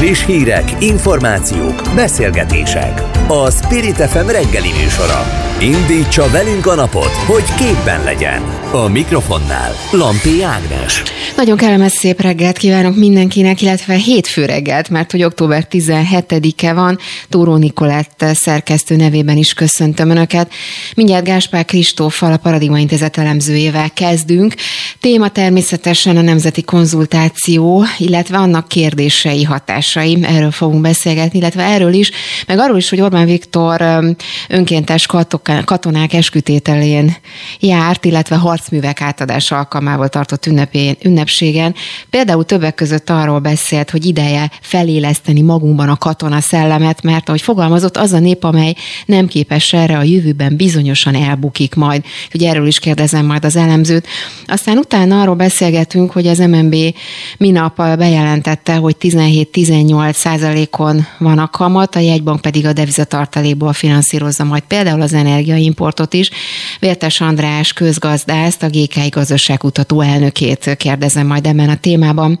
Friss hírek, információk, beszélgetések. A Spirit FM reggeli műsora. Indítsa velünk a napot, hogy képben legyen. A mikrofonnál Lampi Ágnes. Nagyon kellemes szép reggelt kívánok mindenkinek, illetve hétfő reggelt, mert hogy október 17-e van. Tóró Nikolett szerkesztő nevében is köszöntöm Önöket. Mindjárt Gáspár Kristóffal, a Paradigma Intézet elemzőjével kezdünk. Téma természetesen a nemzeti konzultáció, illetve annak kérdései, hatásai. Erről fogunk beszélgetni, illetve erről is, meg arról is, hogy Orbán Viktor önkéntes katonák eskütételén járt, illetve harcművek átadása alkalmával tartott ünnepén, ünnepségen. Például többek között arról beszélt, hogy ideje feléleszteni magunkban a katona szellemet, mert ahogy fogalmazott, az a nép, amely nem képes erre a jövőben bizonyosan elbukik majd. Ugye erről is kérdezem majd az elemzőt. Aztán utána arról beszélgetünk, hogy az MNB minap bejelentette, hogy 17-18 százalékon van a kamat, a jegybank pedig a devizatartalékból finanszírozza majd például az energiaimportot is. Vértes András közgazdászt, a GKI gazdaságkutató elnökét kérdezem majd ebben a témában.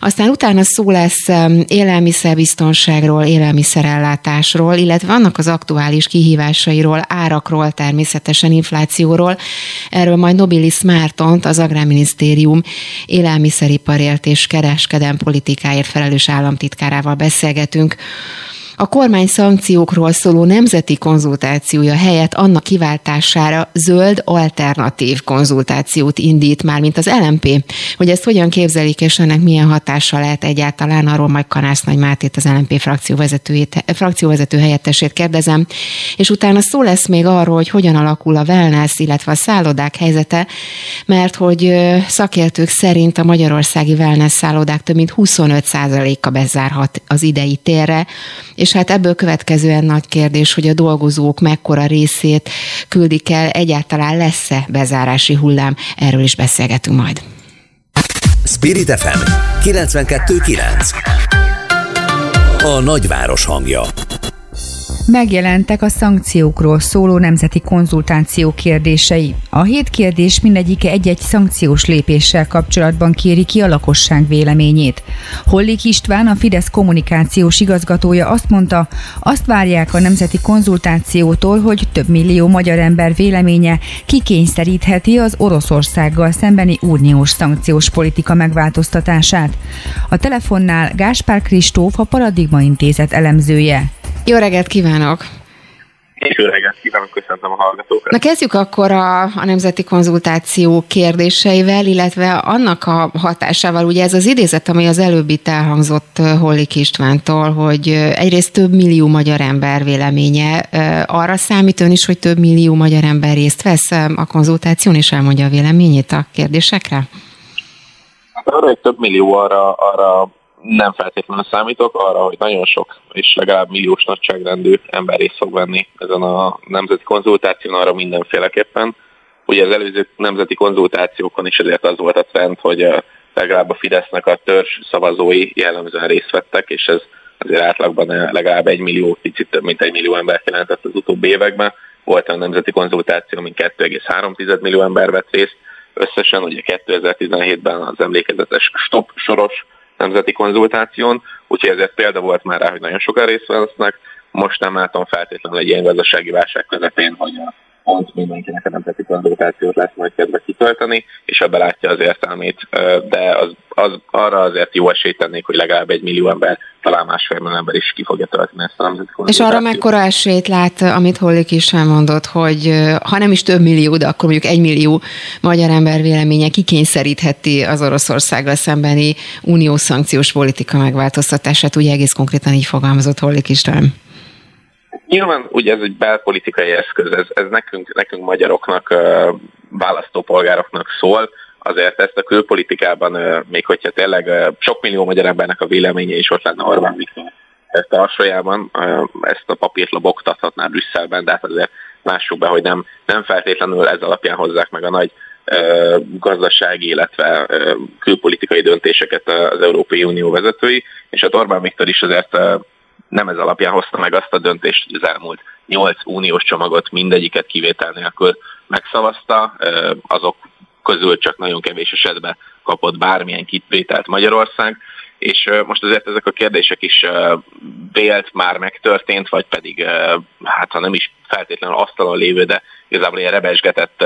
Aztán utána szó lesz élelmiszerbiztonságról, élelmiszerellátásról, illetve annak az aktuális kihívásairól, árakról, természetesen inflációról. Erről majd Nobilis Mártont, az Agrárminisztérium élelmiszeriparért és kereskedem politikáért felelős államtitkárával beszélgetünk a kormány szankciókról szóló nemzeti konzultációja helyett annak kiváltására zöld alternatív konzultációt indít már, mint az LMP. Hogy ezt hogyan képzelik, és ennek milyen hatása lehet egyáltalán, arról majd Kanász Nagy Mátét, az LMP frakcióvezetőjét, frakcióvezető helyettesét kérdezem. És utána szó lesz még arról, hogy hogyan alakul a wellness, illetve a szállodák helyzete, mert hogy szakértők szerint a magyarországi wellness szállodák több mint 25%-a bezárhat az idei térre, és és hát ebből következően nagy kérdés, hogy a dolgozók mekkora részét küldik el, egyáltalán lesz-e bezárási hullám, erről is beszélgetünk majd. Spirit FM 92.9 A nagyváros hangja Megjelentek a szankciókról szóló nemzeti konzultáció kérdései. A hét kérdés mindegyike egy-egy szankciós lépéssel kapcsolatban kéri ki a lakosság véleményét. Hollik István, a Fidesz kommunikációs igazgatója azt mondta, azt várják a nemzeti konzultációtól, hogy több millió magyar ember véleménye kikényszerítheti az Oroszországgal szembeni uniós szankciós politika megváltoztatását. A telefonnál Gáspár Kristóf, a Paradigma Intézet elemzője. Jó reggelt kívánok! És jó reggelt kívánok, köszöntöm a hallgatókat. Na kezdjük akkor a, a nemzeti konzultáció kérdéseivel, illetve annak a hatásával. Ugye ez az idézet, ami az előbb itt elhangzott Hollik Istvántól, hogy egyrészt több millió magyar ember véleménye. Arra számít ön is, hogy több millió magyar ember részt vesz a konzultáción, és elmondja a véleményét a kérdésekre? Hát arra, hogy több millió arra, arra nem feltétlenül számítok arra, hogy nagyon sok és legalább milliós nagyságrendű ember részt fog venni ezen a nemzeti konzultáción, arra mindenféleképpen. Ugye az előző nemzeti konzultációkon is ezért az volt a trend, hogy eh, legalább a Fidesznek a törzs szavazói jellemzően részt vettek, és ez azért átlagban eh, legalább egy millió, picit több mint egy millió ember jelentett az utóbbi években. Volt a nemzeti konzultáció, mint 2,3 millió ember vett részt. Összesen ugye 2017-ben az emlékezetes stop soros nemzeti konzultáción, úgyhogy ezért példa volt már rá, hogy nagyon sokan részt vesznek. Most nem látom feltétlenül egy ilyen gazdasági válság közepén, hogy pont mindenkinek a nemzeti konzultációt lesz majd kedve kitölteni, és ebbe látja az értelmét, de az, az, arra azért jó esélyt tennék, hogy legalább egy millió ember, talán másfél millió ember is ki fogja tölteni ezt a nemzeti És arra mekkora esélyt lát, amit Hollik is elmondott, hogy ha nem is több millió, de akkor mondjuk egy millió magyar ember véleménye kikényszerítheti az Oroszországgal szembeni uniós szankciós politika megváltoztatását, ugye egész konkrétan így fogalmazott Hollik István. Nyilván ugye ez egy belpolitikai eszköz, ez, ez nekünk, nekünk magyaroknak, választópolgároknak szól, azért ezt a külpolitikában, még hogyha tényleg sok millió magyar embernek a véleménye is ott lenne Orbán Viktor tarsolyában, ezt a papírt lobogtathatná Brüsszelben, de hát azért lássuk be, hogy nem, nem feltétlenül ez alapján hozzák meg a nagy gazdasági, illetve külpolitikai döntéseket az Európai Unió vezetői, és a hát Orbán Viktor is azért nem ez alapján hozta meg azt a döntést, hogy az elmúlt nyolc uniós csomagot mindegyiket kivétel nélkül megszavazta, azok közül csak nagyon kevés esetben kapott bármilyen kitvételt Magyarország, és most azért ezek a kérdések is vélt már megtörtént, vagy pedig, hát ha nem is feltétlenül asztalon lévő, de igazából ilyen rebesgetett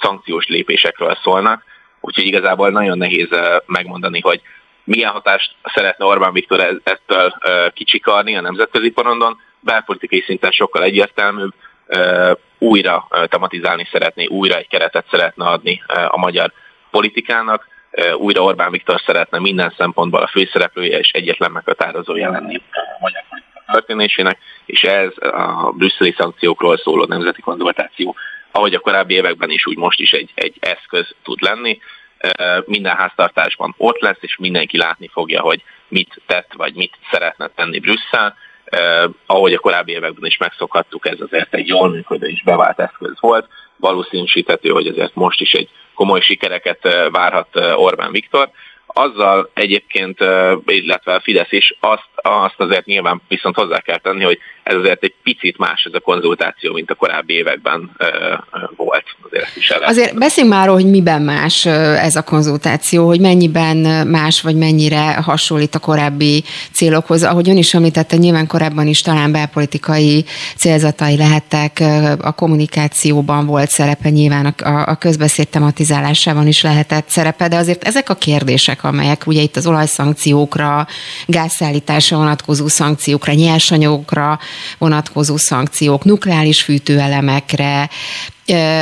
szankciós lépésekről szólnak, úgyhogy igazából nagyon nehéz megmondani, hogy milyen hatást szeretne Orbán Viktor e-, ettől kicsikarni a nemzetközi porondon, belpolitikai szinten sokkal egyértelműbb, újra tematizálni szeretné, újra egy keretet szeretne adni a magyar politikának, újra Orbán Viktor szeretne minden szempontból a főszereplője és egyetlen meghatározója lenni a magyar politika történésének, és ez a brüsszeli szankciókról szóló nemzeti konzultáció, ahogy a korábbi években is, úgy most is egy, egy eszköz tud lenni. Minden háztartásban ott lesz, és mindenki látni fogja, hogy mit tett, vagy mit szeretne tenni Brüsszel. Ahogy a korábbi években is megszokhattuk, ez azért egy jól működő és bevált eszköz volt. Valószínűsíthető, hogy azért most is egy komoly sikereket várhat Orbán Viktor. Azzal egyébként, illetve a Fidesz is, azt, azt azért nyilván viszont hozzá kell tenni, hogy ez azért egy picit más ez a konzultáció, mint a korábbi években volt. Azért, is azért beszéljünk már hogy miben más ez a konzultáció, hogy mennyiben más, vagy mennyire hasonlít a korábbi célokhoz. Ahogy ön is említette, nyilván korábban is talán belpolitikai célzatai lehettek, a kommunikációban volt szerepe, nyilván a, a közbeszéd tematizálásában is lehetett szerepe, de azért ezek a kérdések, amelyek ugye itt az olajszankciókra, gázszállításra vonatkozó szankciókra, nyersanyagokra, vonatkozó szankciók, nukleáris fűtőelemekre,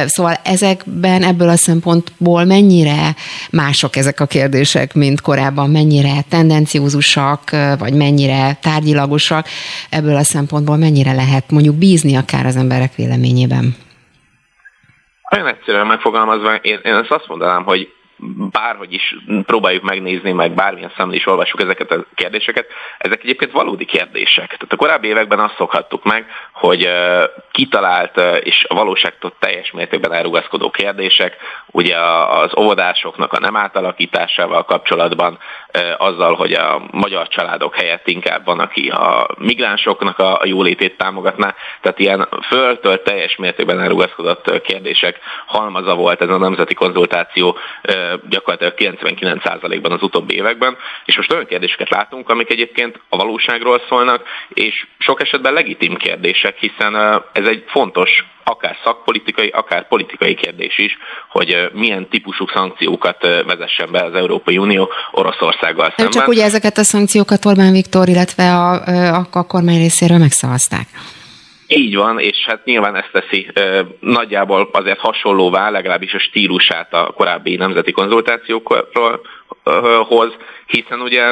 Szóval ezekben ebből a szempontból mennyire mások ezek a kérdések, mint korábban, mennyire tendenciózusak, vagy mennyire tárgyilagosak, ebből a szempontból mennyire lehet mondjuk bízni akár az emberek véleményében? Olyan egyszerűen megfogalmazva, én, én azt mondanám, hogy bárhogy is próbáljuk megnézni, meg bármilyen szemben is olvassuk ezeket a kérdéseket, ezek egyébként valódi kérdések. Tehát a korábbi években azt szokhattuk meg, hogy kitalált és a valóságtól teljes mértékben elrugaszkodó kérdések, ugye az óvodásoknak a nem átalakításával kapcsolatban, azzal, hogy a magyar családok helyett inkább van, aki a migránsoknak a jólétét támogatná, tehát ilyen föltől teljes mértékben elrugaszkodott kérdések halmaza volt ez a nemzeti konzultáció gyakorlatilag 99%-ban az utóbbi években, és most olyan kérdéseket látunk, amik egyébként a valóságról szólnak, és sok esetben legitim kérdések, hiszen ez egy fontos akár szakpolitikai, akár politikai kérdés is, hogy milyen típusú szankciókat vezessen be az Európai Unió Oroszországgal szemben. Csak ugye ezeket a szankciókat Orbán Viktor, illetve a, a, a kormány részéről megszavazták. Így van, és hát nyilván ezt teszi ö, nagyjából azért hasonlóvá, legalábbis a stílusát a korábbi nemzeti konzultációkról hoz, hiszen ugye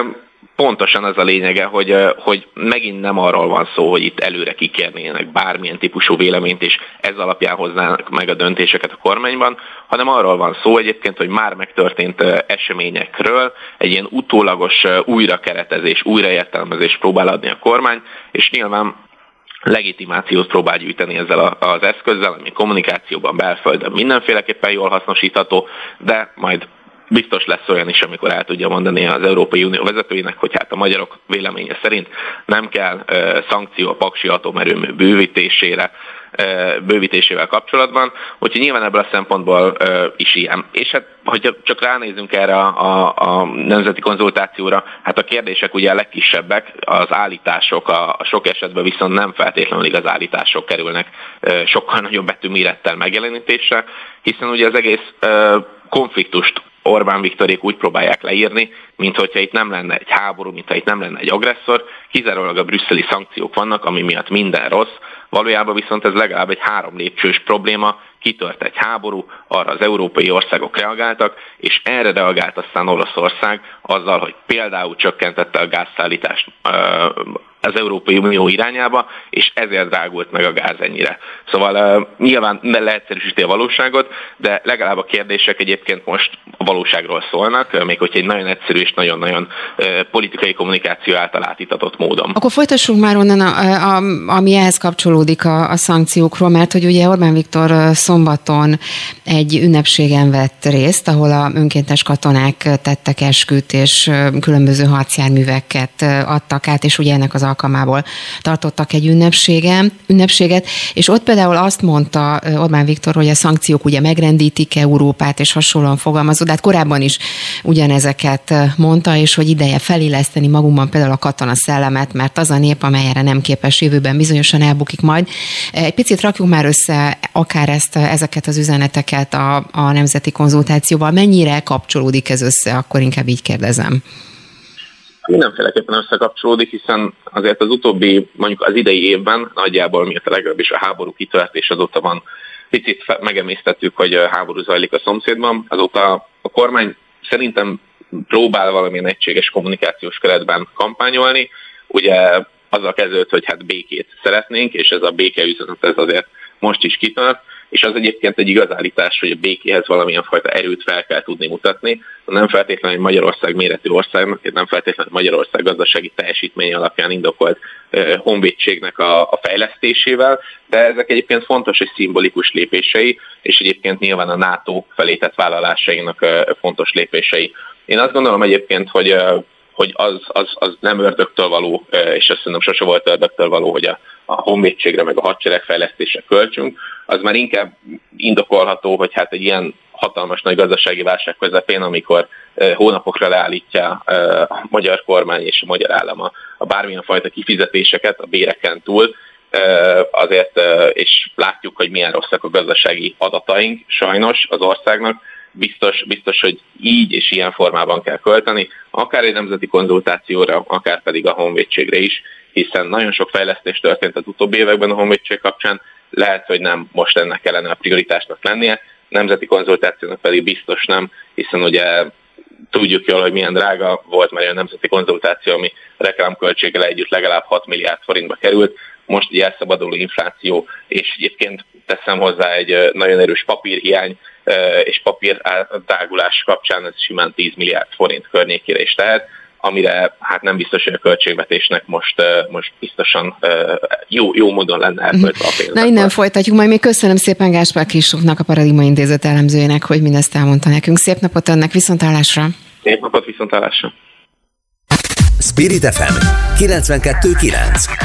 pontosan az a lényege, hogy, hogy megint nem arról van szó, hogy itt előre kikérnének bármilyen típusú véleményt, és ez alapján hoznának meg a döntéseket a kormányban, hanem arról van szó egyébként, hogy már megtörtént eseményekről egy ilyen utólagos újrakeretezés, újraértelmezés próbál adni a kormány, és nyilván legitimációt próbál gyűjteni ezzel az eszközzel, ami kommunikációban, belföldön mindenféleképpen jól hasznosítható, de majd biztos lesz olyan is, amikor el tudja mondani az Európai Unió vezetőinek, hogy hát a magyarok véleménye szerint nem kell szankció a paksi atomerőmű bővítésére, bővítésével kapcsolatban, úgyhogy nyilván ebből a szempontból is ilyen. És hát, hogyha csak ránézünk erre a, a, a nemzeti konzultációra, hát a kérdések ugye a legkisebbek, az állítások, a, a sok esetben viszont nem feltétlenül igaz állítások kerülnek sokkal nagyobb betűmérettel megjelenítésre, hiszen ugye az egész konfliktust Orbán Viktorék úgy próbálják leírni, mint hogyha itt nem lenne egy háború, mint ha itt nem lenne egy agresszor, kizárólag a brüsszeli szankciók vannak, ami miatt minden rossz, valójában viszont ez legalább egy három lépcsős probléma, kitört egy háború, arra az európai országok reagáltak, és erre reagált aztán Oroszország azzal, hogy például csökkentette a gázszállítást az Európai Unió irányába, és ezért drágult meg a gáz ennyire. Szóval uh, nyilván ne leegyszerűsíti a valóságot, de legalább a kérdések egyébként most a valóságról szólnak, még hogyha egy nagyon egyszerű és nagyon-nagyon uh, politikai kommunikáció által átítatott módon. Akkor folytassunk már onnan, a, a, ami ehhez kapcsolódik a, a szankciókról, mert hogy ugye Orbán Viktor szombaton egy ünnepségen vett részt, ahol a önkéntes katonák tettek esküt, és különböző harcjárműveket adtak át, és ugye ennek az alkalmából tartottak egy ünnepségen, ünnepséget, és ott például azt mondta Orbán Viktor, hogy a szankciók ugye megrendítik Európát, és hasonlóan fogalmazott, de hát korábban is ugyanezeket mondta, és hogy ideje feléleszteni magunkban például a katona szellemet, mert az a nép, amely erre nem képes jövőben bizonyosan elbukik majd. Egy picit rakjuk már össze akár ezt, ezeket az üzeneteket a, a nemzeti konzultációval. Mennyire kapcsolódik ez össze, akkor inkább így kérdezem. Mindenféleképpen összekapcsolódik, hiszen azért az utóbbi, mondjuk az idei évben nagyjából miatt a legalábbis a háború kitört, és azóta van picit megemésztettük, hogy háború zajlik a szomszédban, azóta a kormány szerintem próbál valamilyen egységes kommunikációs keretben kampányolni. Ugye azzal kezdődött, hogy hát békét szeretnénk, és ez a béke üzenet ez azért most is kitart, és az egyébként egy igaz állítás, hogy a békéhez valamilyen fajta erőt fel kell tudni mutatni. Nem feltétlenül egy Magyarország méretű országnak, nem feltétlenül Magyarország gazdasági teljesítmény alapján indokolt honvédségnek a, a fejlesztésével, de ezek egyébként fontos és szimbolikus lépései, és egyébként nyilván a NATO felé tett vállalásainak fontos lépései. Én azt gondolom egyébként, hogy hogy az, az, az nem ördögtől való, és azt szerintem sose volt ördögtől való, hogy a, a honvédségre meg a hadseregfejlesztésre költsünk, az már inkább indokolható, hogy hát egy ilyen hatalmas nagy gazdasági válság közepén, amikor hónapokra leállítja a magyar kormány és a magyar állam a bármilyen fajta kifizetéseket a béreken túl, azért, és látjuk, hogy milyen rosszak a gazdasági adataink sajnos az országnak, biztos, biztos, hogy így és ilyen formában kell költeni, akár egy nemzeti konzultációra, akár pedig a honvédségre is, hiszen nagyon sok fejlesztés történt az utóbbi években a honvédség kapcsán, lehet, hogy nem most ennek kellene a prioritásnak lennie, nemzeti konzultációnak pedig biztos nem, hiszen ugye tudjuk jól, hogy milyen drága volt már a nemzeti konzultáció, ami reklámköltséggel együtt legalább 6 milliárd forintba került, most egy elszabaduló infláció, és egyébként teszem hozzá egy nagyon erős papírhiány és papír drágulás kapcsán ez simán 10 milliárd forint környékére is tehet, amire hát nem biztos, hogy a költségvetésnek most, most biztosan jó, jó módon lenne elköltve a pénzt. Na innen folytatjuk, majd még köszönöm szépen Gáspár Kristófnak, a Paradigma Intézet elemzőjének, hogy mindezt elmondta nekünk. Szép napot önnek, viszontlátásra! Szép napot, viszontlátásra! Spirit FM 92.9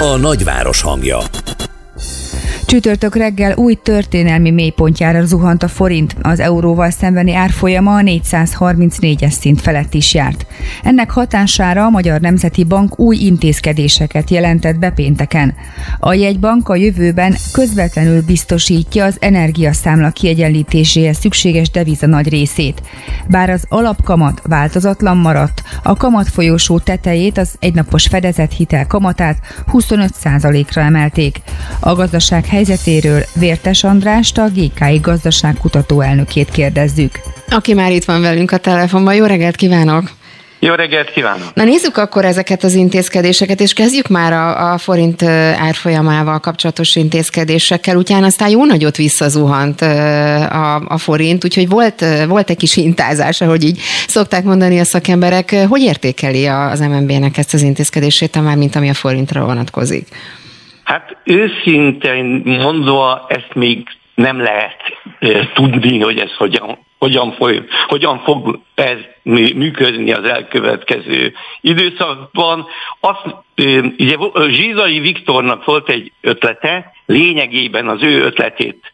A nagyváros hangja Csütörtök reggel új történelmi mélypontjára zuhant a forint, az euróval szembeni árfolyama a 434-es szint felett is járt. Ennek hatására a Magyar Nemzeti Bank új intézkedéseket jelentett be pénteken. A jegybank a jövőben közvetlenül biztosítja az energiaszámla kiegyenlítéséhez szükséges deviza nagy részét. Bár az alapkamat változatlan maradt, a kamat folyósó tetejét, az egynapos fedezett hitel kamatát 25%-ra emelték. A gazdaság helyzetéről Vértes Andrást, a GKI gazdaságkutató elnökét kérdezzük. Aki már itt van velünk a telefonban. Jó reggelt kívánok! Jó reggelt kívánok! Na nézzük akkor ezeket az intézkedéseket, és kezdjük már a, a forint árfolyamával kapcsolatos intézkedésekkel. Utána aztán jó nagyot visszazuhant a, a forint, úgyhogy volt, volt egy kis hintázás, ahogy így szokták mondani a szakemberek. Hogy értékeli az MNB-nek ezt az intézkedését, már mint ami a forintra vonatkozik? Hát őszintén mondva ezt még nem lehet tudni, hogy ez hogyan, hogyan, foly, hogyan fog ez működni az elkövetkező időszakban. Azt, ugye Zsizai Viktornak volt egy ötlete, lényegében az ő ötletét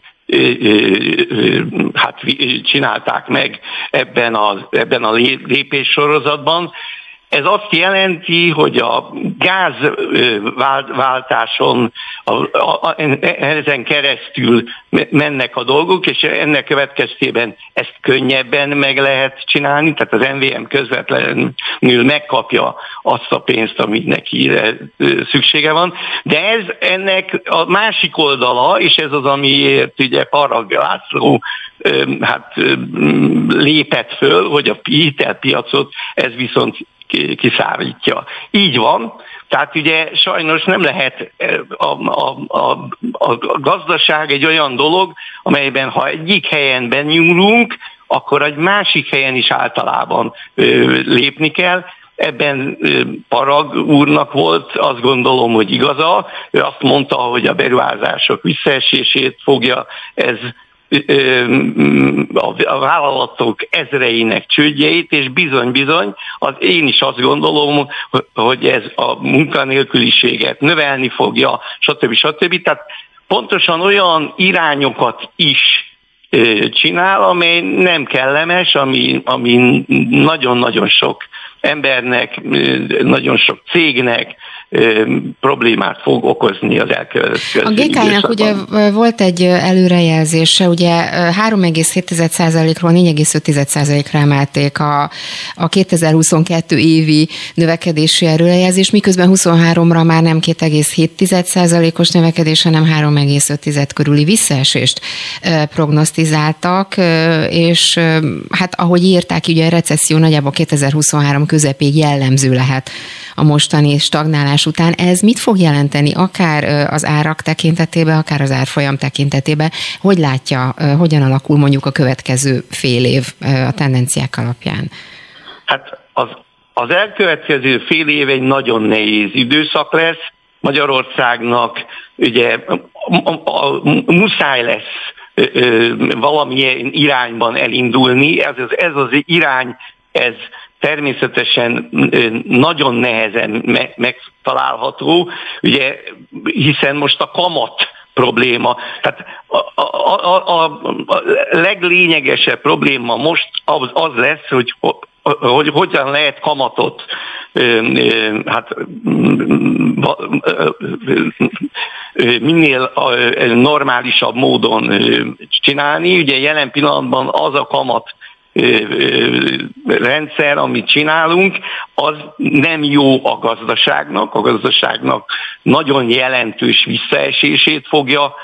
hát csinálták meg ebben a, ebben a lépés sorozatban, ez azt jelenti, hogy a gázváltáson a, a, a, ezen keresztül mennek a dolgok, és ennek következtében ezt könnyebben meg lehet csinálni, tehát az MVM közvetlenül megkapja azt a pénzt, amit neki szüksége van. De ez ennek a másik oldala, és ez az, amiért ugye Parag László hát lépett föl, hogy a hitelpiacot ez viszont kiszárítja. Így van, tehát ugye sajnos nem lehet a, a, a, a gazdaság egy olyan dolog, amelyben ha egyik helyen benyúlunk, akkor egy másik helyen is általában lépni kell. Ebben Parag úrnak volt, azt gondolom, hogy igaza. Ő azt mondta, hogy a beruházások visszaesését fogja ez a vállalatok ezreinek csődjeit, és bizony-bizony, az én is azt gondolom, hogy ez a munkanélküliséget növelni fogja, stb. stb. Tehát pontosan olyan irányokat is csinál, amely nem kellemes, ami, ami nagyon-nagyon sok embernek, nagyon sok cégnek, problémát fog okozni az elkövetkező A GK-nak ugye volt egy előrejelzése, ugye 3,7%-ról 4,5%-ra emelték a, a 2022 évi növekedési előrejelzés, miközben 23-ra már nem 2,7%-os növekedés, hanem 3,5 körüli visszaesést prognosztizáltak, és hát ahogy írták, ugye a recesszió nagyjából 2023 közepéig jellemző lehet a mostani stagnálás után. Ez mit fog jelenteni akár az árak tekintetében, akár az árfolyam tekintetében? Hogy látja, hogyan alakul mondjuk a következő fél év a tendenciák alapján? Hát az, az elkövetkező fél év egy nagyon nehéz időszak lesz. Magyarországnak ugye a, a, a, muszáj lesz valamilyen irányban elindulni. Ez az, ez az irány, ez természetesen nagyon nehezen megtalálható, ugye, hiszen most a kamat probléma. Tehát a, a, a, a leglényegesebb probléma most az, az lesz, hogy hogy hogyan lehet kamatot hát minél normálisabb módon csinálni. Ugye jelen pillanatban az a kamat rendszer, amit csinálunk, az nem jó a gazdaságnak, a gazdaságnak nagyon jelentős visszaesését fogja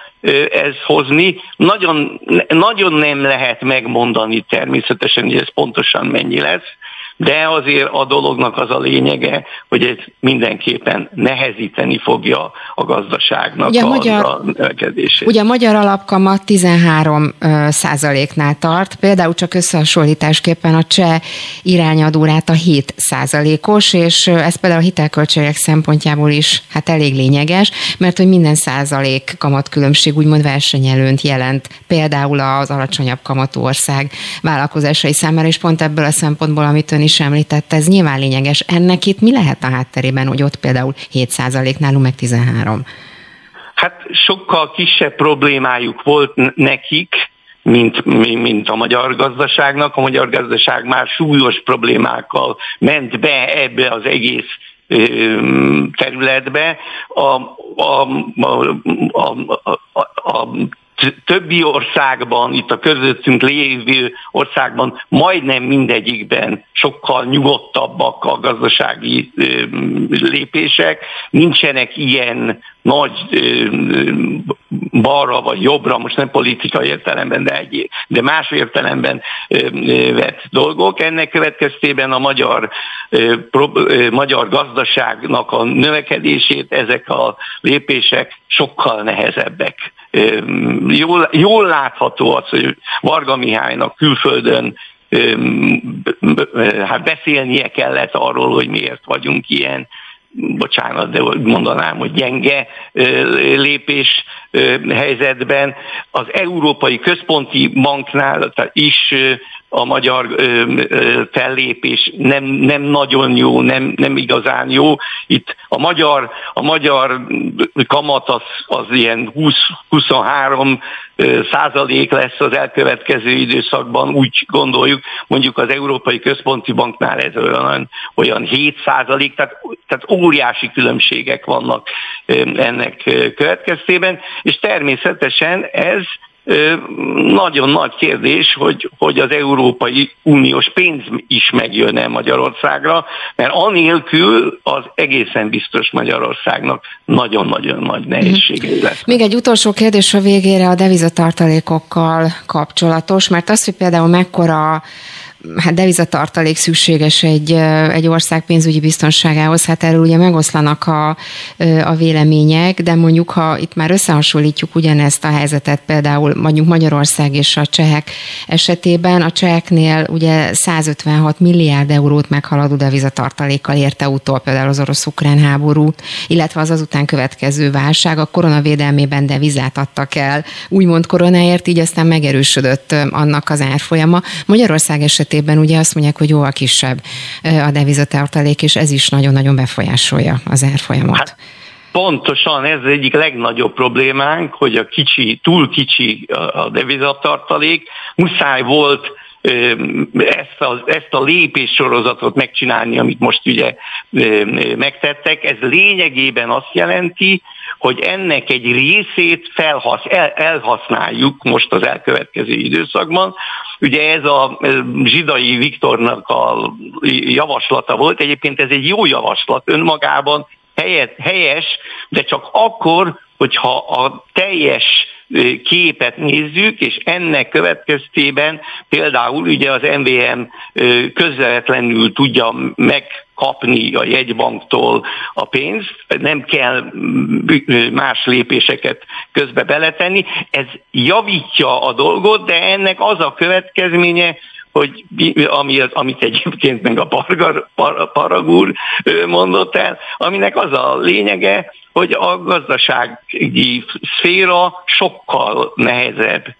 ez hozni. Nagyon, nagyon nem lehet megmondani természetesen, hogy ez pontosan mennyi lesz, de azért a dolognak az a lényege, hogy ez mindenképpen nehezíteni fogja a gazdaságnak ugye a, magyar, a növekedését. Ugye a magyar alapkamat 13 százaléknál tart, például csak összehasonlításképpen a cseh irányadórát a 7 százalékos, és ez például a hitelköltségek szempontjából is hát elég lényeges, mert hogy minden százalék kamatkülönbség úgymond versenyelőnt jelent, például az alacsonyabb kamatú ország vállalkozásai számára, és pont ebből a szempontból, amit ön is említett, ez nyilván lényeges. Ennek itt mi lehet a hátterében, hogy ott például 7 nálunk meg 13? Hát sokkal kisebb problémájuk volt nekik, mint, mint a magyar gazdaságnak. A magyar gazdaság már súlyos problémákkal ment be ebbe az egész területbe. A, a, a, a, a, a többi országban, itt a közöttünk lévő országban majdnem mindegyikben sokkal nyugodtabbak a gazdasági lépések. Nincsenek ilyen nagy balra vagy jobbra, most nem politikai értelemben, de, egy, de más értelemben vett dolgok. Ennek következtében a magyar, magyar gazdaságnak a növekedését ezek a lépések sokkal nehezebbek. Jól, jól látható az, hogy Varga Mihálynak külföldön hát beszélnie kellett arról, hogy miért vagyunk ilyen bocsánat, de mondanám, hogy gyenge lépés helyzetben. Az Európai Központi Banknál is a magyar fellépés nem, nem nagyon jó, nem, nem igazán jó. Itt a magyar, a magyar kamat az, az ilyen 20-23 százalék lesz az elkövetkező időszakban, úgy gondoljuk, mondjuk az Európai Központi Banknál ez olyan, olyan 7 százalék, tehát, tehát óriási különbségek vannak ennek következtében, és természetesen ez nagyon nagy kérdés, hogy, hogy az Európai Uniós pénz is megjön-e Magyarországra, mert anélkül az egészen biztos Magyarországnak nagyon-nagyon nagy nehézségei mhm. lesz. Még egy utolsó kérdés a végére a devizatartalékokkal kapcsolatos, mert az, hogy például mekkora hát devizatartalék szükséges egy, egy ország pénzügyi biztonságához, hát erről ugye megoszlanak a, a vélemények, de mondjuk, ha itt már összehasonlítjuk ugyanezt a helyzetet, például mondjuk Magyarország és a csehek esetében, a cseheknél ugye 156 milliárd eurót meghaladó devizatartalékkal érte utol például az orosz-ukrán háború, illetve az azután következő válság, a koronavédelmében devizát adtak el, úgymond koronáért, így aztán megerősödött annak az árfolyama. Magyarország esetében ugye azt mondják, hogy jóval kisebb a devizatartalék, és ez is nagyon-nagyon befolyásolja az árfolyamot. Hát. Pontosan ez egyik legnagyobb problémánk, hogy a kicsi, túl kicsi a devizatartalék, muszáj volt ezt a, ezt a lépéssorozatot megcsinálni, amit most ugye megtettek. Ez lényegében azt jelenti, hogy ennek egy részét felhasz, el, elhasználjuk most az elkövetkező időszakban. Ugye ez a Zsidai Viktornak a javaslata volt, egyébként ez egy jó javaslat önmagában, helyes, de csak akkor, hogyha a teljes képet nézzük, és ennek következtében például ugye az MVM közvetlenül tudja megkapni a jegybanktól a pénzt, nem kell más lépéseket közbe beletenni. Ez javítja a dolgot, de ennek az a következménye, hogy ami, amit egyébként meg a Pargar, Par, Paragúr mondott el, aminek az a lényege, hogy a gazdasági szféra sokkal nehezebb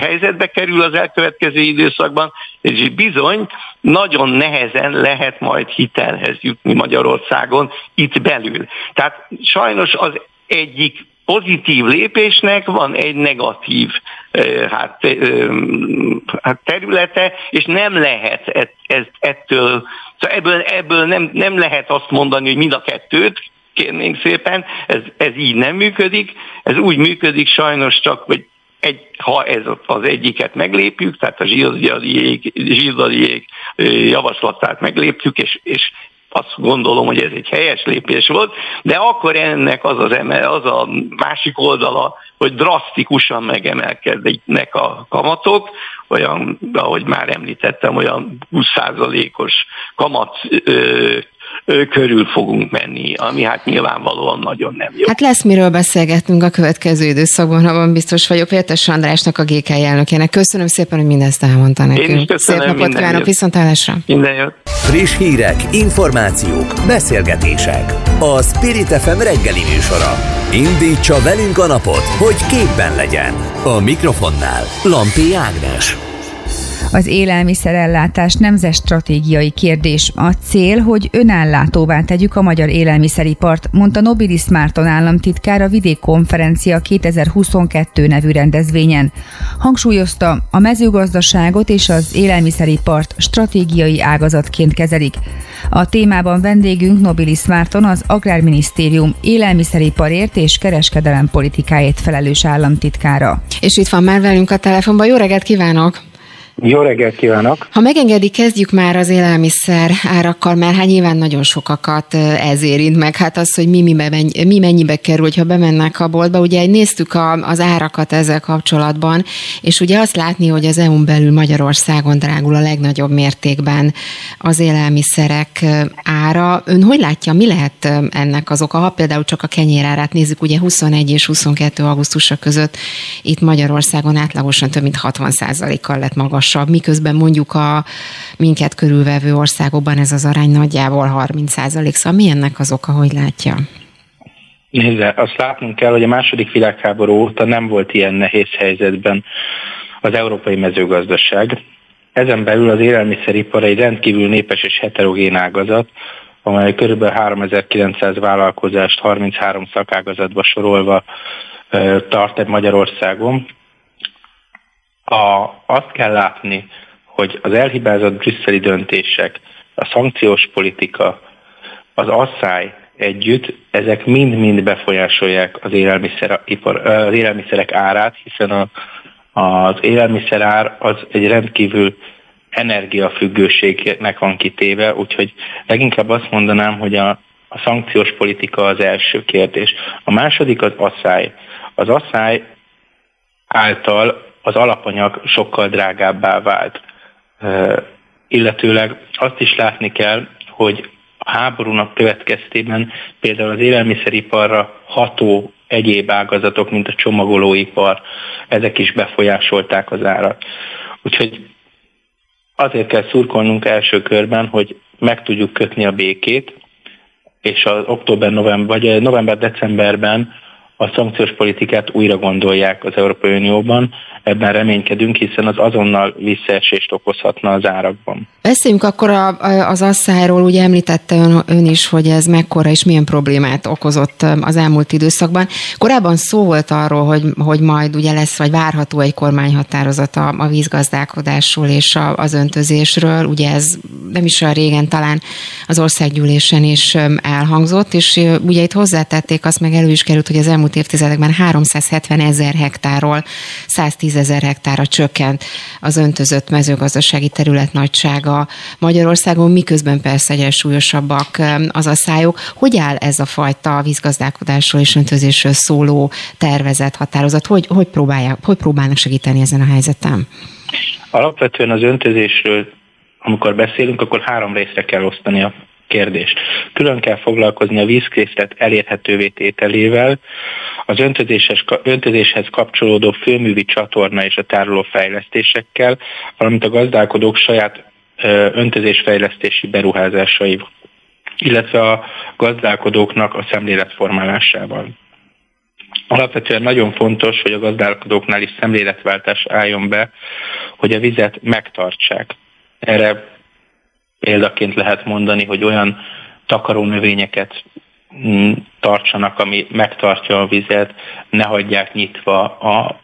helyzetbe kerül az elkövetkező időszakban, és bizony nagyon nehezen lehet majd hitelhez jutni Magyarországon itt belül. Tehát sajnos az egyik pozitív lépésnek van egy negatív hát, hát területe, és nem lehet ezt, ettől, szóval ebből, ebből nem, nem lehet azt mondani, hogy mind a kettőt, kérnénk szépen, ez, ez így nem működik, ez úgy működik sajnos csak, hogy egy, ha ez az egyiket meglépjük, tehát a zsírdaliék javaslatát meglépjük, és, és azt gondolom, hogy ez egy helyes lépés volt, de akkor ennek az az, eme, az a másik oldala, hogy drasztikusan megemelkednek a kamatok, olyan, ahogy már említettem, olyan 20%-os kamat ö, körül fogunk menni, ami hát nyilvánvalóan nagyon nem jó. Hát lesz miről beszélgetnünk a következő időszakban, abban biztos vagyok. Vértes Andrásnak, a GK elnökének. Köszönöm szépen, hogy mindezt elmondta nekünk. Én is köszönöm, Szép napot kívánok, viszontlátásra. Minden jót. Friss hírek, információk, beszélgetések. A Spirit FM reggeli műsora. Indítsa velünk a napot, hogy képben legyen. A mikrofonnál Lampi Ágnes. Az élelmiszerellátás nemzet stratégiai kérdés. A cél, hogy önállátóvá tegyük a magyar élelmiszeripart, mondta Nobilis Márton államtitkár a Vidékkonferencia 2022 nevű rendezvényen. Hangsúlyozta, a mezőgazdaságot és az élelmiszeripart stratégiai ágazatként kezelik. A témában vendégünk Nobilis Márton az Agrárminisztérium élelmiszeriparért és kereskedelem politikáért felelős államtitkára. És itt van már velünk a telefonban. Jó reggelt kívánok! Jó reggelt kívánok! Ha megengedi, kezdjük már az élelmiszer árakkal, mert hát nyilván nagyon sokakat ez érint meg. Hát az, hogy mi, mi, mi mennyibe kerül, hogyha bemennek a boltba. Ugye néztük a, az árakat ezzel kapcsolatban, és ugye azt látni, hogy az EU-n belül Magyarországon drágul a legnagyobb mértékben az élelmiszerek ára. Ön hogy látja, mi lehet ennek az oka? Ha például csak a kenyérárát nézzük, ugye 21 és 22 augusztusa között itt Magyarországon átlagosan több mint 60% kal lett magas magasabb, miközben mondjuk a minket körülvevő országokban ez az arány nagyjából 30 százalék. Szóval mi ennek az oka, hogy látja? Nézze, azt látnunk kell, hogy a második világháború óta nem volt ilyen nehéz helyzetben az európai mezőgazdaság. Ezen belül az élelmiszeripar egy rendkívül népes és heterogén ágazat, amely kb. 3900 vállalkozást 33 szakágazatba sorolva tart Magyarországon, a, azt kell látni, hogy az elhibázott brüsszeli döntések, a szankciós politika, az asszály együtt, ezek mind-mind befolyásolják az, élelmiszeripar, az élelmiszerek árát, hiszen a, az élelmiszerár az egy rendkívül energiafüggőségnek van kitéve, úgyhogy leginkább azt mondanám, hogy a, a szankciós politika az első kérdés. A második az asszály. Az asszály által az alapanyag sokkal drágábbá vált. Illetőleg azt is látni kell, hogy a háborúnak következtében például az élelmiszeriparra ható egyéb ágazatok, mint a csomagolóipar, ezek is befolyásolták az árat. Úgyhogy azért kell szurkolnunk első körben, hogy meg tudjuk kötni a békét, és az október-november, vagy november-decemberben a szankciós politikát újra gondolják az Európai Unióban, ebben reménykedünk, hiszen az azonnal visszaesést okozhatna az árakban. Beszéljünk akkor a, az asszályról, ugye említette ön, ön is, hogy ez mekkora és milyen problémát okozott az elmúlt időszakban. Korábban szó volt arról, hogy, hogy majd ugye lesz, vagy várható egy kormányhatározat a, a vízgazdálkodásról és a, az öntözésről. Ugye ez nem is olyan régen talán az országgyűlésen is elhangzott, és ugye itt hozzátették, azt meg elő is került, hogy az elmúlt évtizedekben 370 ezer hektárról 110 ezer hektára csökkent az öntözött mezőgazdasági terület nagysága Magyarországon, miközben persze egyre súlyosabbak az asszályok. Hogy áll ez a fajta vízgazdálkodásról és öntözésről szóló tervezet, határozat? Hogy, hogy, próbálják, hogy próbálnak segíteni ezen a helyzeten? Alapvetően az öntözésről, amikor beszélünk, akkor három részre kell osztani a kérdést. Külön kell foglalkozni a vízkészlet elérhetővé tételével, az öntözéses, öntözéshez kapcsolódó főművi csatorna és a tároló fejlesztésekkel, valamint a gazdálkodók saját öntözésfejlesztési beruházásai, illetve a gazdálkodóknak a szemléletformálásával. Alapvetően nagyon fontos, hogy a gazdálkodóknál is szemléletváltás álljon be, hogy a vizet megtartsák. Erre példaként lehet mondani, hogy olyan takaró növényeket mm, tartsanak, ami megtartja a vizet, ne hagyják nyitva a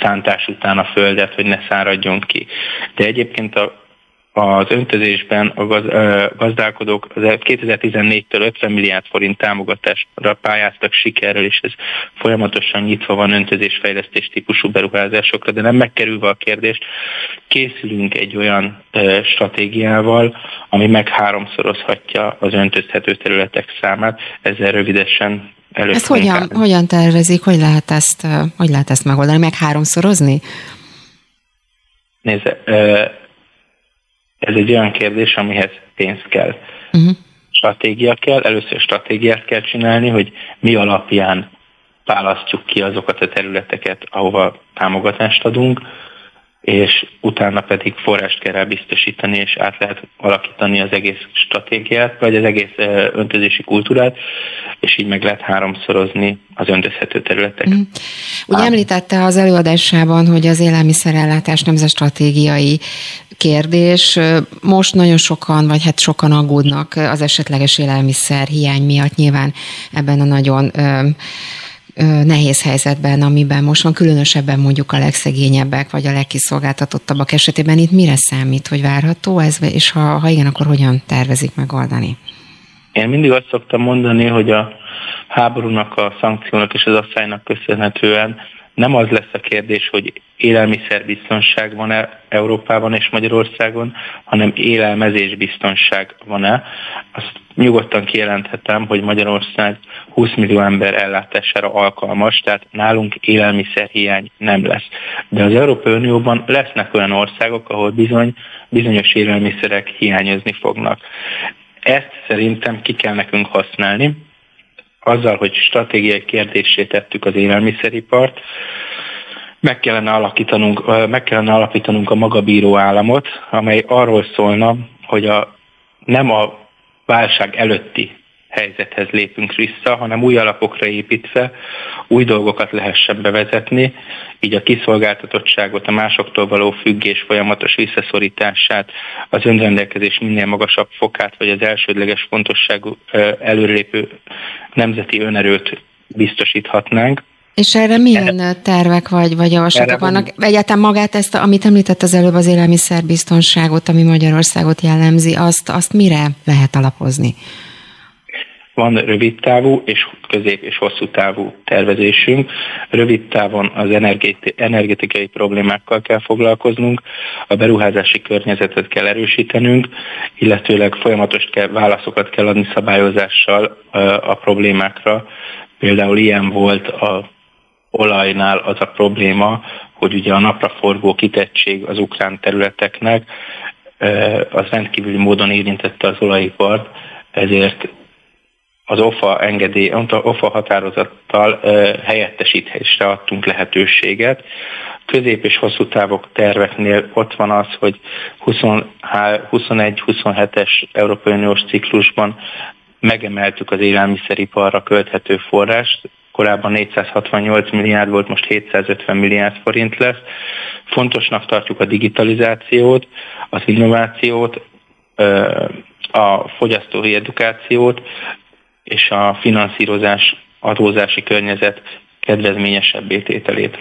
szántás után a földet, hogy ne száradjon ki. De egyébként a az öntözésben a gazdálkodók 2014-től 50 milliárd forint támogatásra pályáztak sikerrel, és ez folyamatosan nyitva van öntözésfejlesztés típusú beruházásokra, de nem megkerülve a kérdést, készülünk egy olyan stratégiával, ami meg háromszorozhatja az öntözhető területek számát. Ezzel rövidesen előtt. Ezt hogyan, hogyan tervezik, hogy lehet ezt, hogy lehet ezt megoldani, meg háromszorozni? Nézze, ez egy olyan kérdés, amihez pénz kell. Uh-huh. Stratégia kell, először stratégiát kell csinálni, hogy mi alapján választjuk ki azokat a területeket, ahova támogatást adunk, és utána pedig forrást kell biztosítani, és át lehet alakítani az egész stratégiát, vagy az egész öntözési kultúrát, és így meg lehet háromszorozni az öntözhető területek. Mm. Ugye Ám. említette az előadásában, hogy az élelmiszerellátás nemzet stratégiai kérdés. Most nagyon sokan, vagy hát sokan aggódnak az esetleges élelmiszer hiány miatt nyilván ebben a nagyon nehéz helyzetben, amiben most van, különösebben mondjuk a legszegényebbek, vagy a legkiszolgáltatottabbak esetében itt mire számít, hogy várható ez, és ha, ha igen, akkor hogyan tervezik megoldani? Én mindig azt szoktam mondani, hogy a háborúnak, a szankciónak és az asszálynak köszönhetően nem az lesz a kérdés, hogy élelmiszerbiztonság van-e Európában és Magyarországon, hanem élelmezésbiztonság van-e. Azt nyugodtan kijelenthetem, hogy Magyarország 20 millió ember ellátására alkalmas, tehát nálunk élelmiszerhiány nem lesz. De az Európai Unióban lesznek olyan országok, ahol bizony bizonyos élelmiszerek hiányozni fognak. Ezt szerintem ki kell nekünk használni, azzal, hogy stratégiai kérdésé tettük az élelmiszeripart, meg kellene, alakítanunk, meg kellene alapítanunk a magabíró államot, amely arról szólna, hogy a, nem a válság előtti helyzethez lépünk vissza, hanem új alapokra építve új dolgokat lehessen bevezetni, így a kiszolgáltatottságot, a másoktól való függés folyamatos visszaszorítását, az önrendelkezés minél magasabb fokát, vagy az elsődleges fontosságú előrelépő nemzeti önerőt biztosíthatnánk. És erre milyen erre, tervek vagy, vagy javaslatok vannak? Egyáltalán magát ezt, amit említett az előbb, az élelmiszerbiztonságot, ami Magyarországot jellemzi, azt, azt mire lehet alapozni? Van rövid távú és közép és hosszú távú tervezésünk. Rövid távon az energetikai problémákkal kell foglalkoznunk, a beruházási környezetet kell erősítenünk, illetőleg folyamatos kell, válaszokat kell adni szabályozással a problémákra. Például ilyen volt a olajnál az a probléma, hogy ugye a napraforgó kitettség az ukrán területeknek az rendkívüli módon érintette az olajipart, ezért az OFA engedély, OFA határozattal helyettesítésre adtunk lehetőséget. Közép és hosszú távok terveknél ott van az, hogy 21-27-es Európai Uniós ciklusban megemeltük az élelmiszeriparra költhető forrást, korábban 468 milliárd volt, most 750 milliárd forint lesz. Fontosnak tartjuk a digitalizációt, az innovációt, a fogyasztói edukációt és a finanszírozás adózási környezet kedvezményesebb tételét.